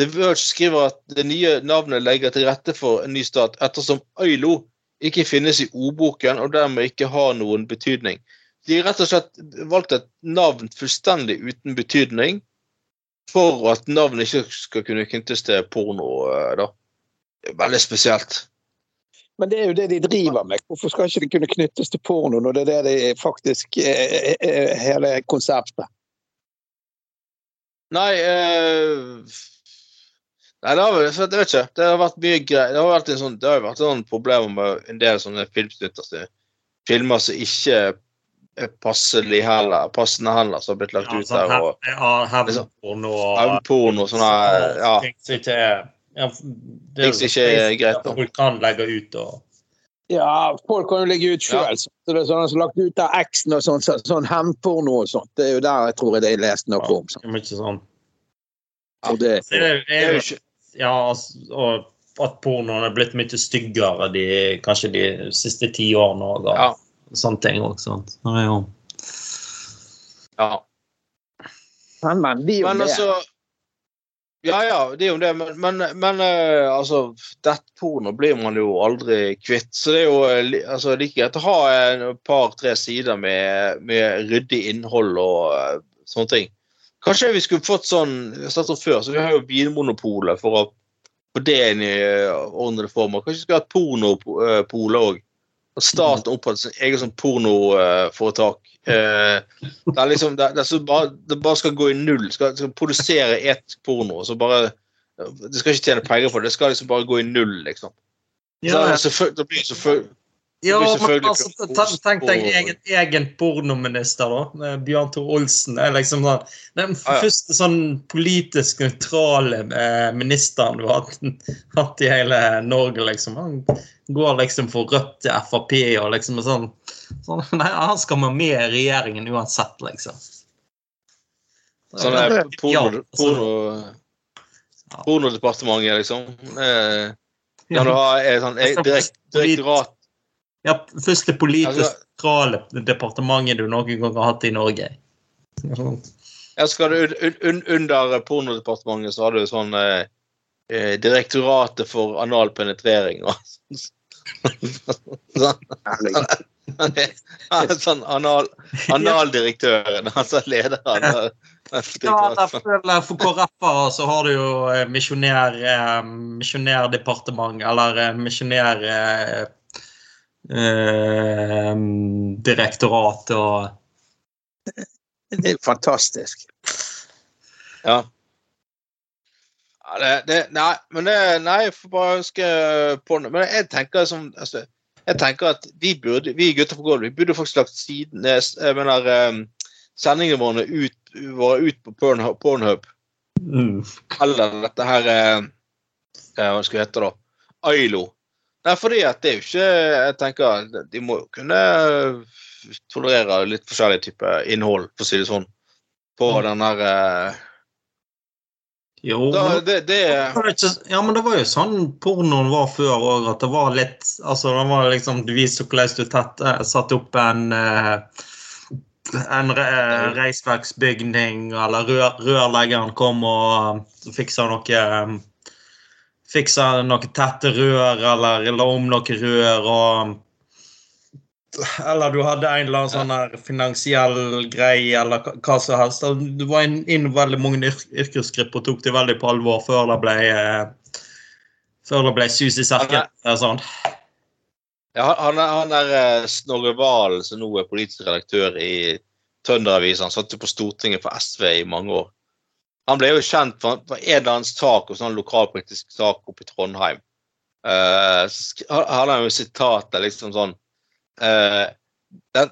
The Verge skriver at det nye navnet legger til rette for en ny stat, ettersom Ailo ikke finnes i ordboken og dermed ikke har noen betydning. De har rett og slett valgt et navn fullstendig uten betydning for at navnet ikke skal kunne knyttes til porno. da. Veldig spesielt. Men det er jo det de driver med. Hvorfor skal ikke det kunne knyttes til porno når det er det de faktisk er hele konseptet? Nei eh, Nei, det har, jeg vet ikke. Det har vært mye greier. Det har vært en sånn, det har vært sånn problemer med en del sånne filmsnutter. Filmer som ikke er passelig heller, passende heller som har blitt lagt ja, ut sånn, der. Og, ja, hevnporno og og sånne ja. Ikke er ja, det er jo ikke er greit. da. Folk kan legge ut og Ja, folk kan jo legge ut sjøl. Ja. Så det er sånn som lagt ut av eksen og sånn, så, sånn hevnporno og sånt. Det er jo der jeg tror jeg det er lest noe om. Sånn. ja, mye sånn. Og det, det, er, Det er er jo ikke Ja, altså, og at pornoen er blitt mye styggere de, kanskje de siste ti årene og, Ja. sånne ting òg. Det er jo ja. men, men, de er Men altså Ja, ja, det er jo det, men, men, men eh, altså Dettporno blir man jo aldri kvitt. Så det er jo eh, altså, like greit å ha et par-tre sider med, med ryddig innhold og eh, sånne ting. Kanskje vi skulle fått sånn Vi har om før, så vi har jo Vinmonopolet for å få det inn i eh, ordnede former. Kanskje vi skulle hatt Pornopolet òg. Og staten opprettet sitt eget sånn pornoforetak. Eh, det er liksom det, det, er så bare, det bare skal gå i null. Skal, skal produsere ett porno. Så bare, det skal ikke tjene penger på det. Det skal liksom bare gå i null, liksom. Ja, Så, det blir selvfølgelig ja men altså, tenk, tenk deg egen, egen pornominister, da. Bjørn Tor Olsen. er liksom sånn, Den første sånn politisk nøytrale eh, ministeren du har [LAUGHS] hatt, i hele Norge, liksom. Han går liksom for Rødt til Frp og liksom sånn, sånn [LAUGHS] Nei, han skal med med i regjeringen uansett, liksom. Sånn er porno, Ja, porno, Ja. pornodepartementet, liksom. Eh, Kan du ha sånn direkt, direktorat Ja, første politisk sentrale departementet du noen gang har hatt i Norge. Ja, skal du un, un, un, Under pornodepartementet så har du sånn eh, eh, Direktoratet for anal penetrering og [LAUGHS] sånn. [LAUGHS] Sånn anal, analdirektøren, altså lederen. Ja, for KrF-ere så har du jo eh, eh, misjonærdepartement, eller eh, misjonær eh, eh, direktorat og Det er fantastisk. Ja. ja det, det, nei, men det, nei, jeg får bare ønske på det. Men jeg tenker som altså, Jeg tenker at vi burde, vi gutter på gulvet, vi burde faktisk lagt siden, jeg mener, eh, sendingene våre ut, våre ut på Pornhub, Pornhub. Mm. Eller dette her eh, eh, Hva skal det hete, da? Ailo. Nei, fordi at det er jo ikke Jeg tenker de må jo kunne tolerere litt forskjellig type innhold, for å si det sånn, på Mm. den der eh, Jo, da, det, det ja, men det var jo sånn pornoen var før òg, at det var litt Altså, det var liksom Du viste hvordan du tett, satt satte opp en eh, en re reisverksbygning, eller rør, rørleggeren kom og fiksa noe eh, noen noe tette rør, eller la om noen rør, og Eller du hadde en eller annen sånn her finansiell greie, eller hva- som helst. Du var inn, inn veldig mange yr yrkesgrupper og tok det veldig på alvor før det ble eh, Før det ble sus i serken. Sånn. Ja, han han er eh, Snorre Valen, som nå er politisk redaktør i Trønderavisen. Han satt jo på Stortinget for SV i mange år. Han ble jo kjent for, for en eller annen sak, og sånn lokalpolitisk sak oppe i Trondheim. Uh, så sk- han jo sitatet liksom sånn uh, det,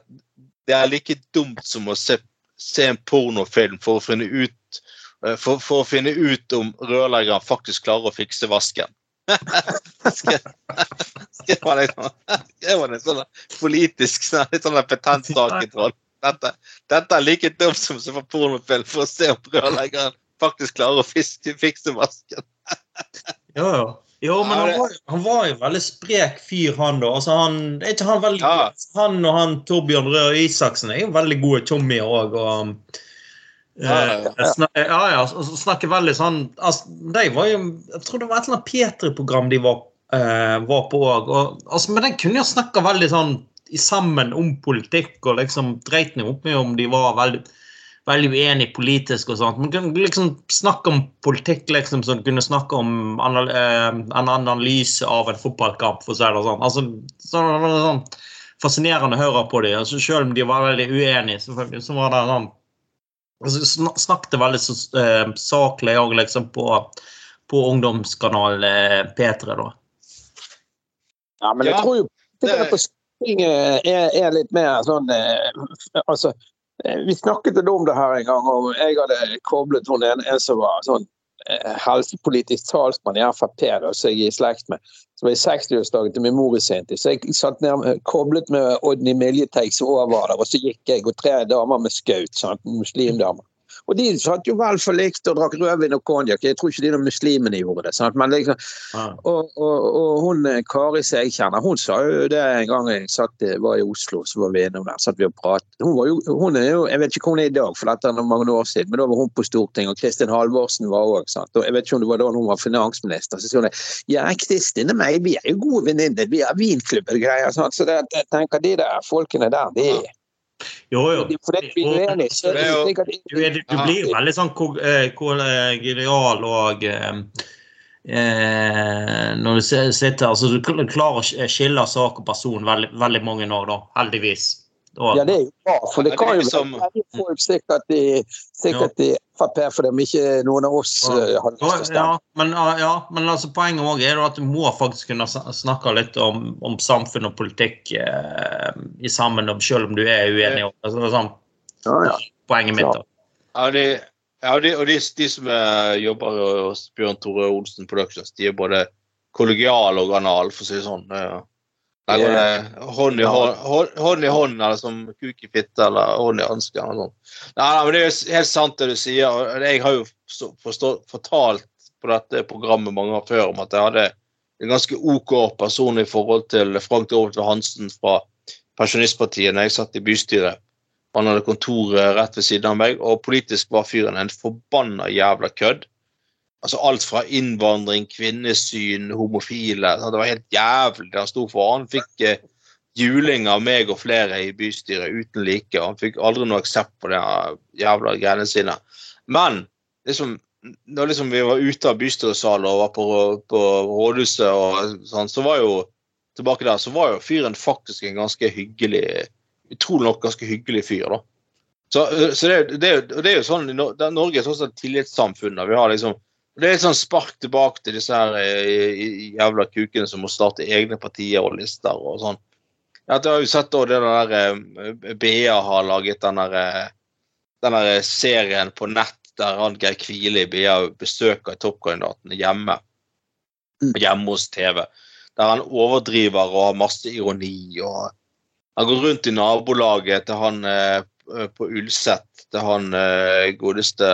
det er like dumt som å se, se en pornofilm for å finne ut eh, for, for å finne ut om rørleggeren faktisk klarer å fikse vasken. [LAUGHS] Skrev skrev han liksom skrev han en sånn politisk sånn, litt sånn petentsak i Trondheim? Dette, dette er like dumt som å se på pornofilm for å se om rørleggeren faktisk klarer å fiske, fikse vasken. [LAUGHS] ja, ja. Jo, men han var, han var jo veldig sprek fyr, han da. Altså, han, er ikke han veldig Ja. Han og han Torbjørn Røe Isaksen er jo veldig gode Tommy òg. Og, Ja, ja, eh, snak, ja, ja, snakker veldig sånn altså, De var jo Jeg tror det var et eller annet P3-program de var, eh, var på òg. Altså, men den kunne jo snakka veldig sånn sammen om politikk, og liksom dreit nå opp med om de var veldig veldig uenig politisk og sånt. Man kunne liksom snakke om politikk liksom som du kunne snakke om anal eh, en analyse av en fotballkamp, for å si det sånn. Altså, sånn, sånn fascinerende å høre på dem. Altså, selv om de var veldig uenige, selvfølgelig, så var det sånn altså, sn- Snakket veldig så, uh, saklig òg, liksom, på, på ungdomskanal uh, P3, da. Ja, men jeg Ja, tror jo det på Stortinget er, er litt mer sånn uh, Altså, eh, vi snakket om det her en gang, og jeg hadde koblet hun en, en som var sånn eh, helsepolitisk talsmann i Frp, som jeg er i slekt med. Som var i 60-årsdagen til min mor i sin tid. Så jeg satt ned, koblet med Odny Miljeteig som var der, og så gikk jeg og tre damer med skaut. sant, muslimdamer. Og de satt jo vel for likt og drakk rødvin og konjakk. Jeg tror ikke de muslimene gjorde det. sant, men liksom og, og, og hun eh, Kari som jeg kjenner, hun sa jo det en gang jeg satt, var i Oslo, så var vi innom der, satt vi og pratet. Hun, var jo, hun er jo, Jeg vet ikke hvor hun er i dag, for dette er mange år siden, men da var hun på Stortinget, og Kristin Halvorsen var òg. Jeg vet ikke om det var da hun var finansminister. Så sier hun ja, Kristin og meg, vi er jo gode venninner, vi har vinklubb og greier. Sant? Så det, jeg tenker de der folkene der, de Jo, jo. For det er vi så er er jo- Du, er, du blir jo veldig sånn eh, kollegial og eh, eh, Når du sitter altså Du klarer å skille sak og person veldig, veldig mange år, da. Heldigvis. Og, Ja, det er jo bra, for det det kan er jo liksom- være folk sikkert i, sikkert i Frp fordi de ikke noen av oss Ja. eh, har lyst til å Ja, stemme. men, ja, men altså, poenget også er at du må faktisk kunne snakke litt om, om samfunn og politikk eh, i sammen, selv om du er uenig. Altså, det er sånn, Ja, ja. poenget mitt. da. Ja, det, ja, de, og de, de som eh, jobber hos Bjørn Tore Olsen Productions, de er både kollegiale og anal, for å si det sånn. Ja. Der går det hånd i hånd, hånd, hånd i hånd, eller som kuk i fitte, eller hånd i hanske. Nei, nei, men det er jo helt sant det du sier. Jeg har jo forstå- fortalt på dette programmet mange ganger før om at jeg hadde en ganske OK person i forhold til Frank Dorthe Hansen fra Pensjonistpartiet når jeg satt i bystyret. Han hadde kontoret rett ved siden av meg, og politisk var fyren en forbanna jævla kødd. Altså alt fra innvandring, kvinnesyn, homofile. Det var helt jævlig det han sto for. Han fikk eh, juling av meg og flere i bystyret uten like. og Han fikk aldri noe aksept på de jævla greiene sine. Men liksom, da liksom vi var ute av bystyresalen og var på, på rådhuset, og sånn, så var jo tilbake der, så var jo fyren faktisk en ganske hyggelig Utrolig nok ganske hyggelig fyr, da. Så, så det, det, det er jo sånn, Norge er sånn et tillitssamfunn. vi har liksom det er et sånn spark tilbake til disse her eh, jævla kukene som må starte egne partier og lister og sånn. Jeg har jo sett da det der eh, BA har laget den der eh, serien på nett der han Geir Kvile BA besøker toppkandidatene hjemme. Mm. Hjemme hos TV. Der han overdriver og har masse ironi. og Han går rundt i nabolaget til han på Ulset, til han godeste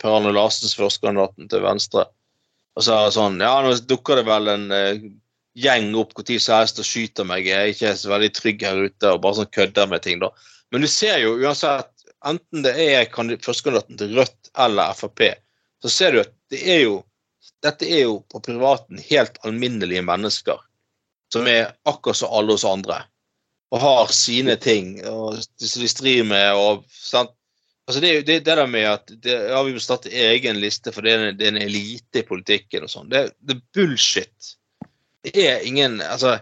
Per Arne Larsens førstekandidaten til Venstre. Og så er det sånn Ja, nå dukker det vel en eh, gjeng opp tid som helst og skyter meg. Jeg er ikke så veldig trygg her ute og bare sånn kødder med ting, da. Men du ser jo uansett, enten det er kandi- førstekandidaten til Rødt eller Frp, så ser du at det er jo Dette er jo på privaten helt alminnelige mennesker som er akkurat som alle oss andre. Og har sine ting og som de strir med og sant? Altså det, det, det der med at det, ja, vi må starte egen liste for det er, en- det er en elite i politikken og sånn, det, er bullshit. Det er ingen Altså,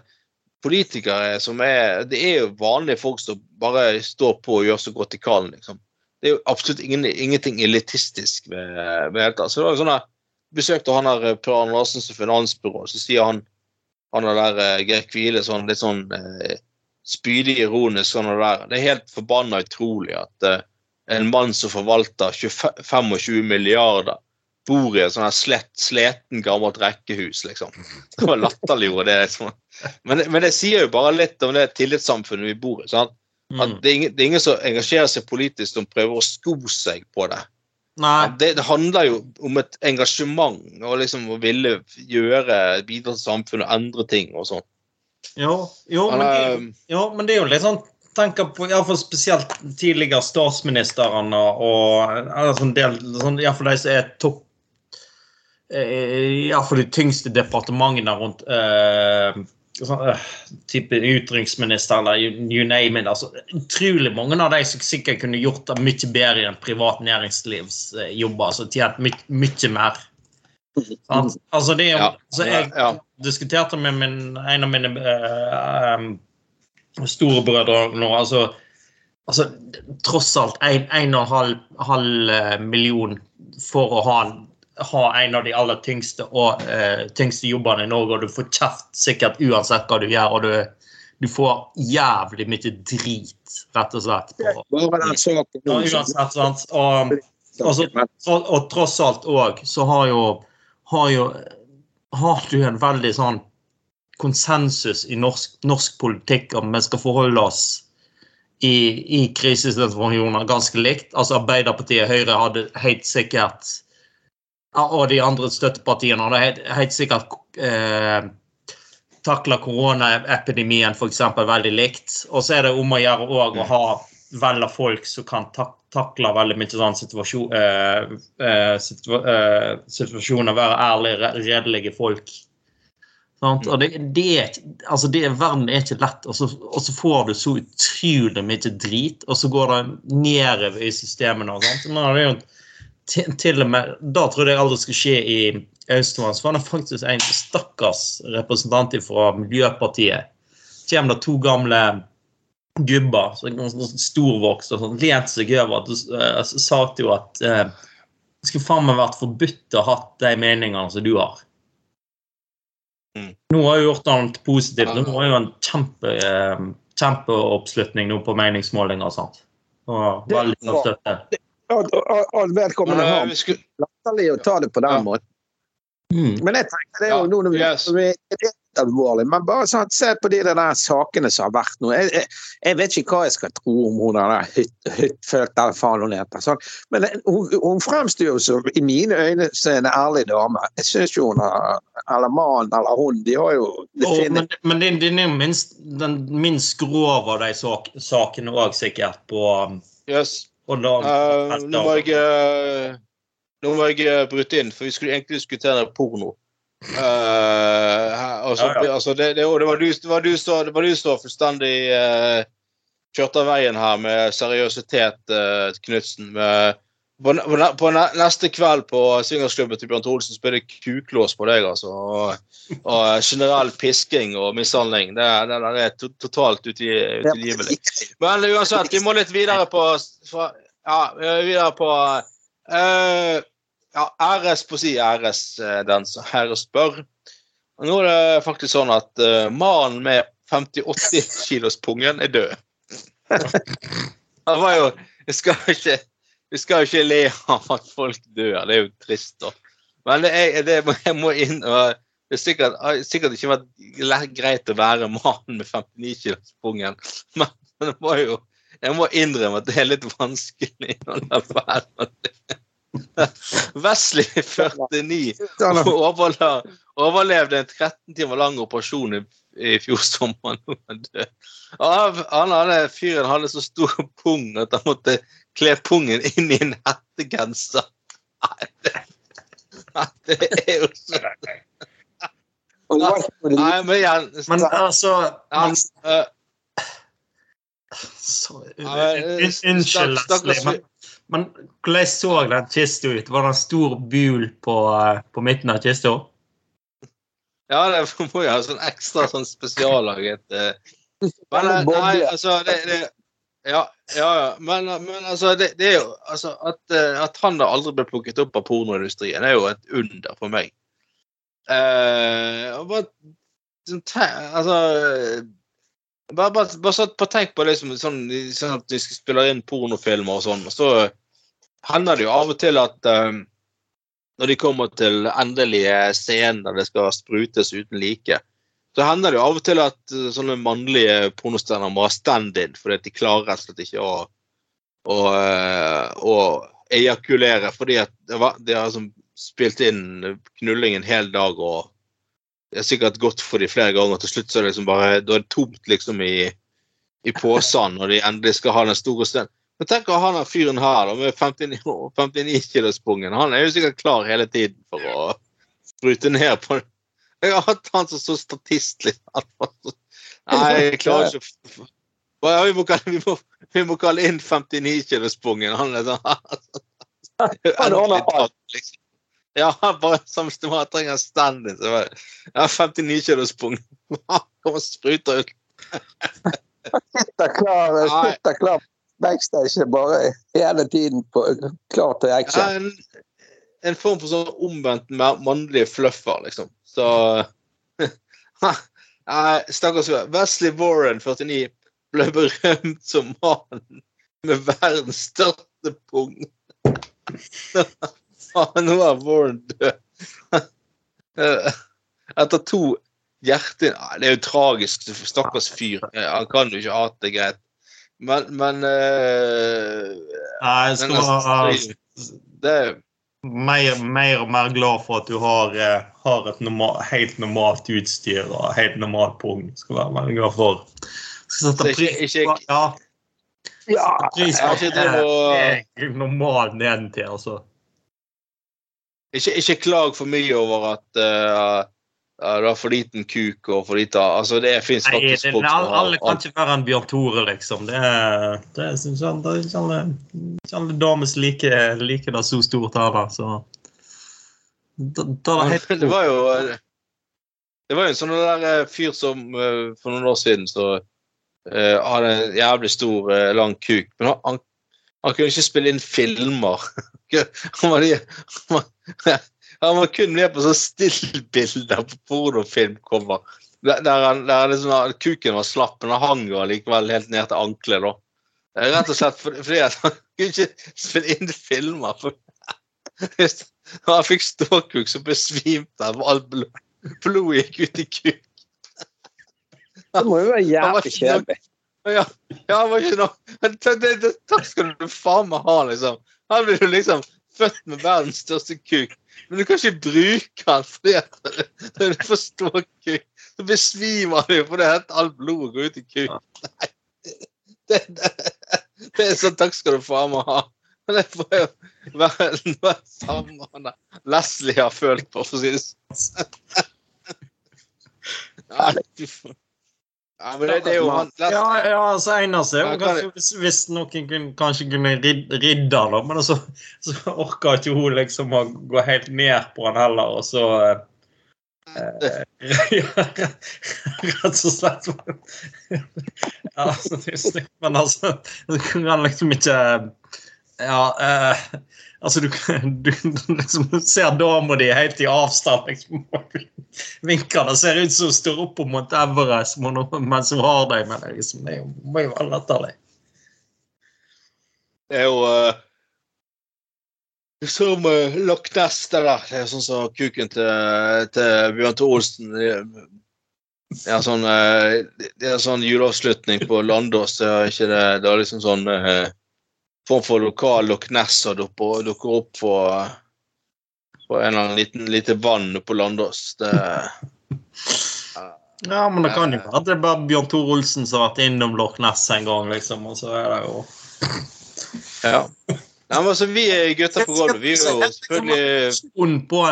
politikere som er Det er jo vanlige folk som bare står på og gjør så godt de kan, liksom. Det er jo absolutt ingen, ingenting elitistisk ved, ved det. Så det var jo sånn at besøkte han her Per Arne Larsens finansbyrå, så sier han han er der eh, Geir Kvile sånn litt sånn eh, spydig ironisk sånn og der. Det er helt forbanna utrolig at eh, en mann som forvalter 25, 25 milliarder, bor i et sånn her slett, sleten, gammelt rekkehus, liksom. Det var latterliggjorde det. Liksom. Men, men det sier jo bare litt om det tillitssamfunnet vi bor i. sant? At Mm. det, er ingen, det er ingen som engasjerer seg politisk som prøver å sko seg på det. Det, det handler jo om et engasjement og liksom å ville gjøre, bidra til samfunnet og endre ting og sånn. Jo, jo, men det, Um, jo, men det er jo litt sånn tenker på i hvert fall spesielt tidligere statsministrene og altså en del sånn, Iallfall de som er topp eh, Iallfall de tyngste departementene rundt eh, sånn, eh, type utenriksminister eller you, you name it. Altså, utrolig mange av de som sikkert kunne gjort det mye bedre enn privat næringslivsjobber. Altså tjent my, mye mer. Sant? Altså, det Ja. så jeg Ja. diskuterte med min, en av mine em, storebrødre nå. Altså, altså tross alt en, en og en halv, halv eh, million for å ha, ha en av de aller tyngste og uh, tyngste jobbene i Norge, og du får kjeft sikkert uansett hva du gjør, og du, du får jævlig mye drit, rett og slett. På, uansett, sant? Og, og, så, og tross alt òg, så har jo, har jo Har du en veldig sånn konsensus i norsk, norsk politikk om vi skal forholde oss i, i krisesituasjoner ganske likt. Altså Arbeiderpartiet Høyre hadde helt sikkert Og de andre støttepartiene hadde helt, sikkert eh, takla koronaepidemien f.eks. veldig likt. Og så er det om å gjøre òg å ha vel av folk som kan tak takle veldig mye sånn situasjon, eh, eh, eh, situasjoner, være ærlige, redelige folk. Sant? Og det, det er altså det, Verden er ikke lett, og så, og så får du så utrolig mye drit, og så går det nedover i systemene. og sånt. Er det jo til, til og med, Da trodde jeg aldri skulle skje i Austevoll. Så var det faktisk en stakkars representant fra Miljøpartiet. Kommer det to gamle gubber, så ganske storvokste, og sånn, lente seg over og sa sa jo at eh, det skulle faen meg vært forbudt å ha de meningene som du har. Mm. Nå har jeg gjort annet positivt. Nå er jo en kjempe, eh, kjempeoppslutning nå på meningsmålinger og sånt. Og veldig bra. støtte. Velkommen skulle, latterlig å ta det på den måten. Mm. Men jeg tenker det er jo nå når vi, yes. Alvorlig, men bare sånn, se på de der sakene som har vært nå. Jeg, jeg, jeg vet ikke hva jeg skal tro om hun der hyttfølt eller faen hun heter. Sånn. Men hun, hun fremstår jo som, i mine øyne, som en ærlig dame. Jeg syns jo hun har Eller mannen eller hun, de har jo definitivt men men det, den er jo minst, den minst grove av de sak, sakene òg, sikkert, på, yes. på dag. Eh, nå må jeg eh, Nå må jeg eh, bryte inn, for vi skulle egentlig diskutere porno. Eh, altså, Ja, ja. altså det, det, det, var du, det var du som det var du fullstendig uh, kjørte av veien her med seriøsitet, uh, Knutsen. På, på, på neste kveld på swingersklubben til Bjørn Olsen spiller det kuklås på deg, altså. Og, og generell pisking og mishandling. Det, det, der er to, totalt utilgivelig. Men uansett, vi må litt videre på fra, Ja, vi er videre på eh, Ja, æres på si æres eh, den som æres bør. Og Nå er det faktisk sånn at uh, mannen med 50-80 kilos pungen er død. [LAUGHS] Det var jo vi skal ikke vi skal ikke le av at folk dør, det er jo trist. da. Men det er, det jeg må inn og Det har sikkert, sikkert ikke vært greit å være mann med 59 kilos pungen, men men jeg må jo jeg må innrømme at det er litt vanskelig å la være med det. [LAUGHS] Wesley 49 Sånn, overla- overlevde en 13 timer lang operasjon i, i fjor sommer. Er han hadde, fyren hadde så stor pung at han måtte kle pungen inn i en hettegenser. Det, er jo Nei, men igjen Men altså men, men, un- eh, Unnskyld, Leslie, men, hvordan så den kista ut? Var det en stor bul på, eh, på midten av kista? Ja, det må jo ha sånn ekstra sånn spesiallaget eh. [LAUGHS] Men eh, nei, altså det, det Ja, ja. ja. Men, men altså, det, det er jo altså, at, at han da aldri ble plukket opp av pornoindustrien, er jo et under for meg. Uh, og bare, sånn, te, altså bare, bare, bare på tenk på det som sånn, sånn at de spiller inn pornofilmer og sånn, og så hender det jo av og til at um, når de kommer til endelige scenen der det skal sprutes uten like, så hender det jo av og til at eh, sånne mannlige pornostjerner må ha stand-in fordi de klarer rett og slett ikke å, å, eh, å ejakulere fordi at de har liksom spilt inn knulling en hel dag og det er sikkert gått for de flere ganger. Til slutt så er det liksom bare da er det tomt liksom i, i posen når de endelig skal ha den store stunden. Men tenk å ha den fyren her da, med 59, 59 [LAUGHS] kilos pungen. Han er jo sikkert klar hele tiden for å sprute ned på den. Jeg har hatt han som så statistlig. [LAUGHS] Nei, jeg klarer ikke vi, må kalle, vi, må, vi må kalle inn 59 kilos pungen. Han er sånn [LAUGHS] Ja, bare som om han trenger en stand-in. så 59 kilos pung. [LAUGHS] Kommer og spruter ut. Sitter klar, sitter klar backstage bare hele tiden på, klar til action. en, en form for sånn omvendt mer mannlige fluffer, liksom. Så [LAUGHS] Stakkars Wesley Warren, 49, ble berømt som mannen med verdens største pung. [LAUGHS] Faen, nå er Warren død. [LAUGHS] Etter to hjerter Det er jo tragisk. Stakkars fyr. Han kan jo ikke ha det greit. Men, men uh, Nei, jeg skal være altså, det er mer, mer og mer glad for at du har, eh, har et normal, helt normalt utstyr og helt normal pung. Skal være veldig glad for. Skal sette pris på ja, Ja, pris jeg har på ikke drevet og- normal nedentil, altså. Ikke, ikke klag for mye over at uh, du har for liten kuk og for lite Altså, det fins Nei, det, faktisk folk som alle, alle kan ikke være en Bjørn Tore, liksom. Det, er- det er alle, det er ikke alle, ikke alle damer som liker, liker det så stort heller, så da, da det helt [LAUGHS] Det var jo Det var jo en sånn der eh, fyr som eh, for noen år siden så uh, hadde en jævlig stor, uh, lang kuk. Men han, han, han kunne ikke spille inn filmer. [LAUGHS] Han var, de, han var, [LAUGHS] han var kun med på sånne stillbilder på pornofilmcover. Der, der, han- der liksom, kuken var slapp, men han hang jo likevel helt ned til ankelet, da. Rett og slett fordi at han kunne ikke spille inn filmer. For, [LAUGHS] han fikk ståkuk, så besvimte han. og Alt blod, blod gikk ut i kuk. det må jo være jævlig kjedelig. Ja, ja han var ikke noe Takk skal du faen meg ha, liksom. Han jo liksom født med verdens største kuk. Men du kan ikke bruke den fordi at når du får kuk. så besvimer du fordi at alt blodet går ut i kuk. Nei, det, det, det er sånn takk skal du faen meg ha. Men det får jo være noe samme Leslie har følt på, for å si det sånn. [LAUGHS] Ja, men det, det er jo han Ja, ja altså egner seg. Jo kanskje Hvis, hvis noen kunne, kanskje kunne ridde han, da, men altså, så orker ikke hun liksom å gå helt ned på han heller, og så eh, [LAUGHS] Rett og slett Ja, altså, det er stygt, men altså Du kan liksom ikke Ja, eh, altså du, du liksom ser dama di helt i avstand. liksom Vinkene ser ut som hun står oppe på Mount Everest mens hun har deg, men det, er liksom, det er jo- være latterlig. Det er jo uh, som uh, Loch Ness, det der. Det er sånn som kuken til, til Bjørn Tore Olsen. Det er sånn, uh, det er sånn juleavslutning på Landås. Det er ikke det, det er liksom sånn uh, form for lokal Loch Ness som dukker, opp på, på en eller annen liten lite vann på Landås. Det Ja, men det kan jo være at det er bare Bjørn Tor Olsen som har vært innom Loch Ness en gang, liksom, og så er det jo Ja. Nei, men altså, vi er gutter på gulvet. Vi er jo selvfølgelig på,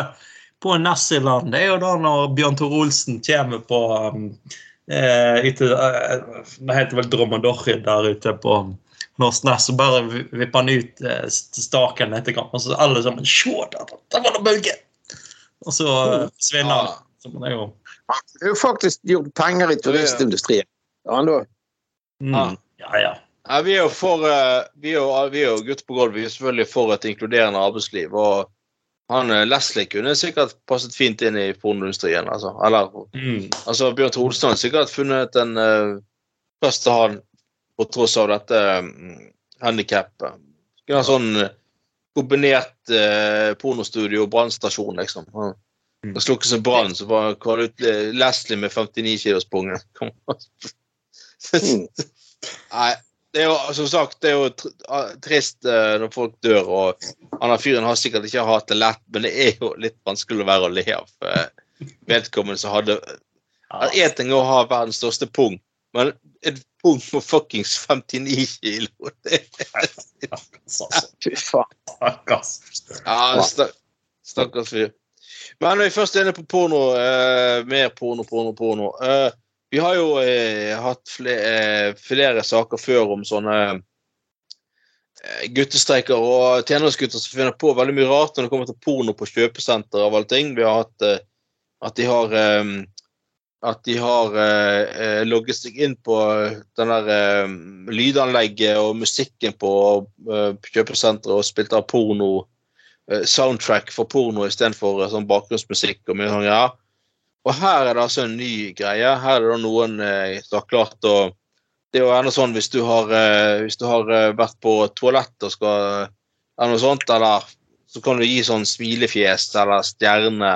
på Nessiland det er jo da når Bjørn Tor Olsen kommer på um, eh, ute, eh, Det heter vel Dromadorri der ute på Norsk Ness, og bare vi- vipper han ut eh, staken etter kamp, og så alle sammen Se, der, der var det bølge! Og så eh, svinner han. Så det er jo Det har jo faktisk gjort penger i turistindustrien. Ja, da. mm, Ja. Ja, ja. Ja, vi er jo for eh, Vi er jo, vi er jo gutter på gulvet. Vi er selvfølgelig for et inkluderende arbeidsliv. Og han Leslie kunne sikkert passet fint inn i pornoindustrien. Altså. Eller Mm. altså, Bjørn Trolstad har sikkert funnet en uh, plass til han på tross av dette um, handikappet. Kunne ha sånn eh, kombinert eh, pornostudio og brannstasjon, liksom. Mm. Det slukkes en brann, så var det ut eh, Leslie med 59 kilos punge. [LAUGHS] Mm. [LAUGHS] Nei, det er jo som sagt det er jo tr trist eh, når folk dør, og han fyren har sikkert ikke hatt det lett, men det er jo litt vanskelig å være å le av. vedkommende som hadde. Én ting å ha verdens største pung, men en pung på fuckings 59 kilo [LAUGHS] det, Altså, Fy faen. Stakkars. ja, sta, Stakkars fyr. Men når vi først er inne på porno, eh, mer porno, porno, porno eh, Vi har jo eh, hatt flere, eh, flere saker før om sånne eh, guttestreiker og tjenergutter som finner på veldig mye rart når det kommer til porno på kjøpesenter av alle ting. Vi har hatt eh, at de har eh, at de har eh, eh, logget seg inn på den der eh, lydanlegget og musikken på eh, kjøpesenteret og spilt av porno eh, soundtrack for porno istedenfor eh, sånn bakgrunnsmusikk og mye sånn greier. Og her er det altså en ny greie. Her er det noen eh, som har klart å Det er jo ennå sånn hvis du har, eh, hvis du har eh, vært på toalett og skal Eller noe sånt, eller så kan du gi sånn smilefjes eller stjerne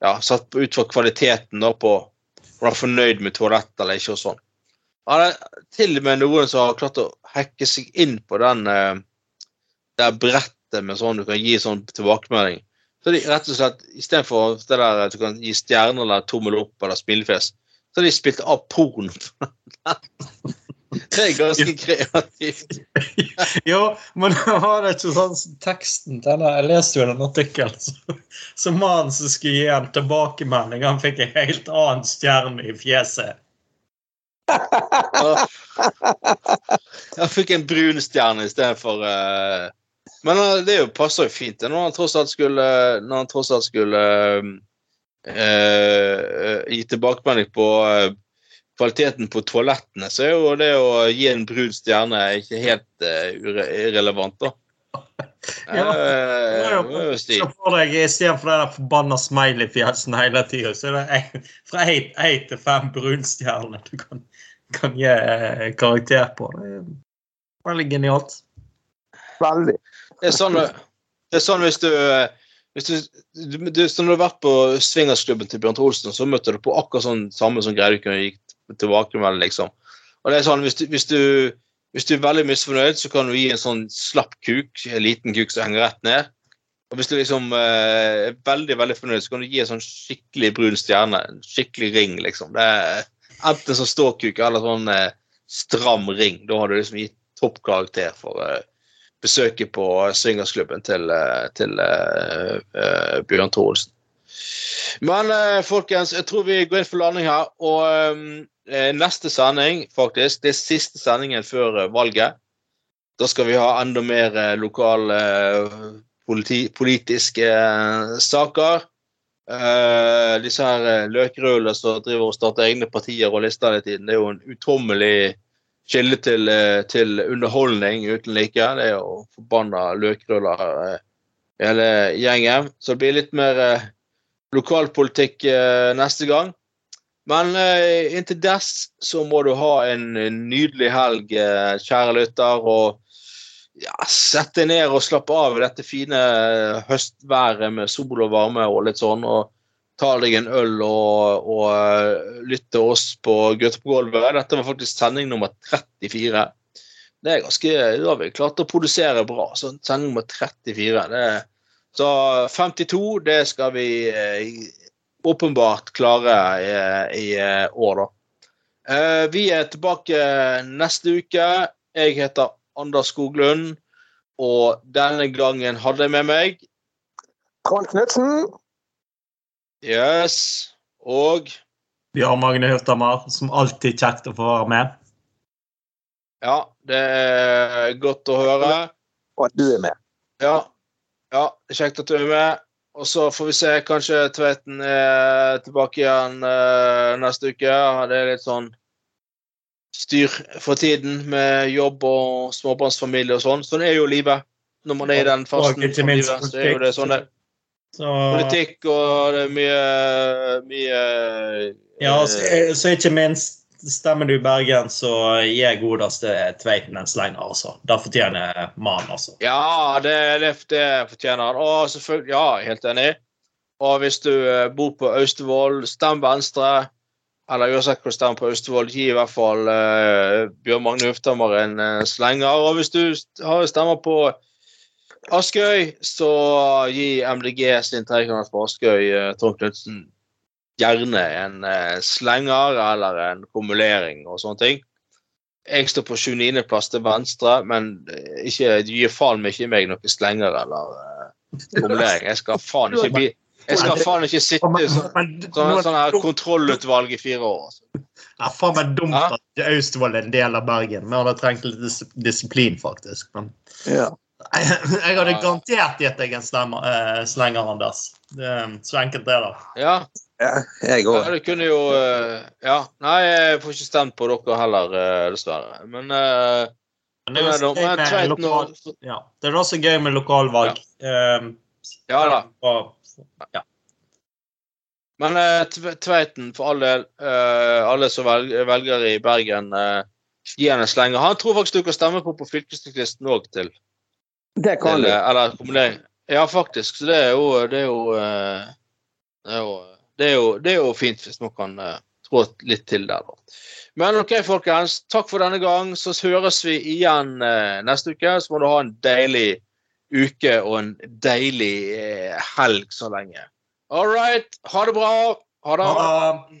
ja, satt ut fra kvaliteten da på om han er fornøyd med toalettet eller ikke og sånn. Ja, det er til og med noen som har klart å hacke seg inn på den eh, det brettet med sånn du kan gi sånn tilbakemelding. Så de rett og slett, istedenfor det der at du kan gi stjerner eller tommel opp eller smilefjes, så har de spilt av porno. [LAUGHS] [LAUGHS] Det er ganske kreativt. [LAUGHS] Jo, men [LAUGHS] det har ikke sånn teksten til Jeg leste jo en artikkel som mannen som skulle gi en tilbakemelding, han fikk en helt annen stjerne i fjeset. Han fikk en brun stjerne istedenfor uh, Men uh, det er jo, passer jo fint når han tross alt skulle, når han tross alt skulle uh, uh, gi tilbakemelding på uh, kvaliteten på toalettene, så er jo det å gi en brun stjerne ikke helt uh, irrelevant, da. [LAUGHS] Ja, stil. Se for deg istedenfor den forbanna smiley-fjesen hele tida, så er det en, fra én til fem brunstjerner du kan, kan gi eh, karakter på. Det er veldig genialt. Veldig. Det er sånn, det er sånn hvis du hvis du, du, du, så når du har vært på swingersklubben til Bjørn Olsen, så møter du på akkurat sånn samme som greie du kunne gitt tilbakemelde, liksom. Og det er sånn, hvis du, hvis du, hvis du er veldig misfornøyd, så kan du gi en sånn slapp kuk, en liten kuk som henger rett ned. Og hvis du liksom eh, er veldig veldig fornøyd, så kan du gi en sånn skikkelig brun stjerne. En skikkelig ring, liksom. Det er enten sånn ståkuk eller sånn eh, stram ring. Da har du liksom gitt toppkarakter for eh, besøket på swingersklubben til, eh, til eh, eh, Bjørn Thorolsen. Men eh, folkens, jeg tror vi går inn for landing her. Og eh, neste sending, faktisk, det er siste sendingen før eh, valget. Da skal vi ha enda mer eh, lokale eh, politi politiske eh, saker. Eh, disse her eh, løkrullene som driver og starter egne partier og lister hele tiden, det er jo en utrommelig kilde til, eh, til underholdning uten like. Det er jo forbanna løkruller eh, hele gjengen. Så det blir litt mer eh, lokalpolitikk eh, neste gang. Men eh, inntil dess så må du ha en nydelig helg, eh, kjære lytter. Og ja, sett deg ned og slappe av i dette fine høstværet med sol og varme og litt sånn. og ta deg en øl og, og lytte til oss på Gutta på gulvet. Dette var faktisk sending nummer 34. Det er ganske, Da har vi klart å produsere bra. Så sending nummer 34. Det er, så 52, det skal vi uh, åpenbart klare i, i uh, år, da. vi er tilbake neste uke. Jeg heter Anders Skoglund, og denne gangen hadde jeg med meg Trond Knutsen. Yes. Og Bjørn Magne Hurtamar, som alltid kjekt å få være med. Ja, det er godt å høre. Og at du er med. Ja. Ja kjekt at du er med. Og så får vi se. Kanskje Tveiten er tilbake igjen uh, neste uke. Det er litt sånn styr for tiden med jobb og småbarnsfamilie og sånn. Sånn er jo livet. Når man er i den fasen Og livet, så er jo det sånn det Så, Politikk og det er mye, mye ja, så, så ikke minst Stemmer du Bergen, så gir godeste Tveiten en slenger, altså. Det fortjener mannen, altså. Ja, det, det, fortjener han. Og selvfølgelig, ja, helt enig. Og hvis du eh, bor på Austevoll, stem Venstre. Eller uansett hvor stemmer på Austevoll, gi i hvert fall uh, Bjørn Magne Uftammer en uh, slenger. Og hvis du har stemmer på Askøy, så gi MDG sin trekant på Askøy, uh, Trond Knutsen, gjerne en uh, slenger eller en kumulering og sånne ting. Jeg står på 29.-plass til venstre, men ikke, du gir faen meg ikke meg noen slenger eller uh, kumulering. Jeg skal faen ikke bli jeg skal faen ikke sitte i sånn, sånn, sånn her kontrollutvalg i fire år. Altså. Ja, faen meg dumt at Austevoll er en del av Bergen. Vi hadde trengt litt dis disiplin, faktisk. Men ja. [LAUGHS] jeg, hadde garantert gitt deg en uh, slenger, Anders. Det, så enkelt er det. Ja. ja jeg òg. Ja, det kunne jo uh, Ja. Nei, jeg får ikke stemt på dere heller, uh, dessverre. Men men det er, er også gøy med lokalvalg. Ja, ja da. Ja. Men Tveiten, for all del, alle som velger, i Bergen, gi han en slenger. Han tror faktisk du kan stemme på på fylkesstykkisten òg, til. Det kan du. Eller kombinering. Ja, faktisk. Så det er jo Det er jo, det er jo, det er jo, det er jo fint hvis man kan trå litt til der, da. Men OK, folkens. Takk for denne gang. Så høres vi igjen neste uke. Så må du ha en deilig uke og en deilig helg så lenge. All right. Ha det bra. Ha det. Ha det.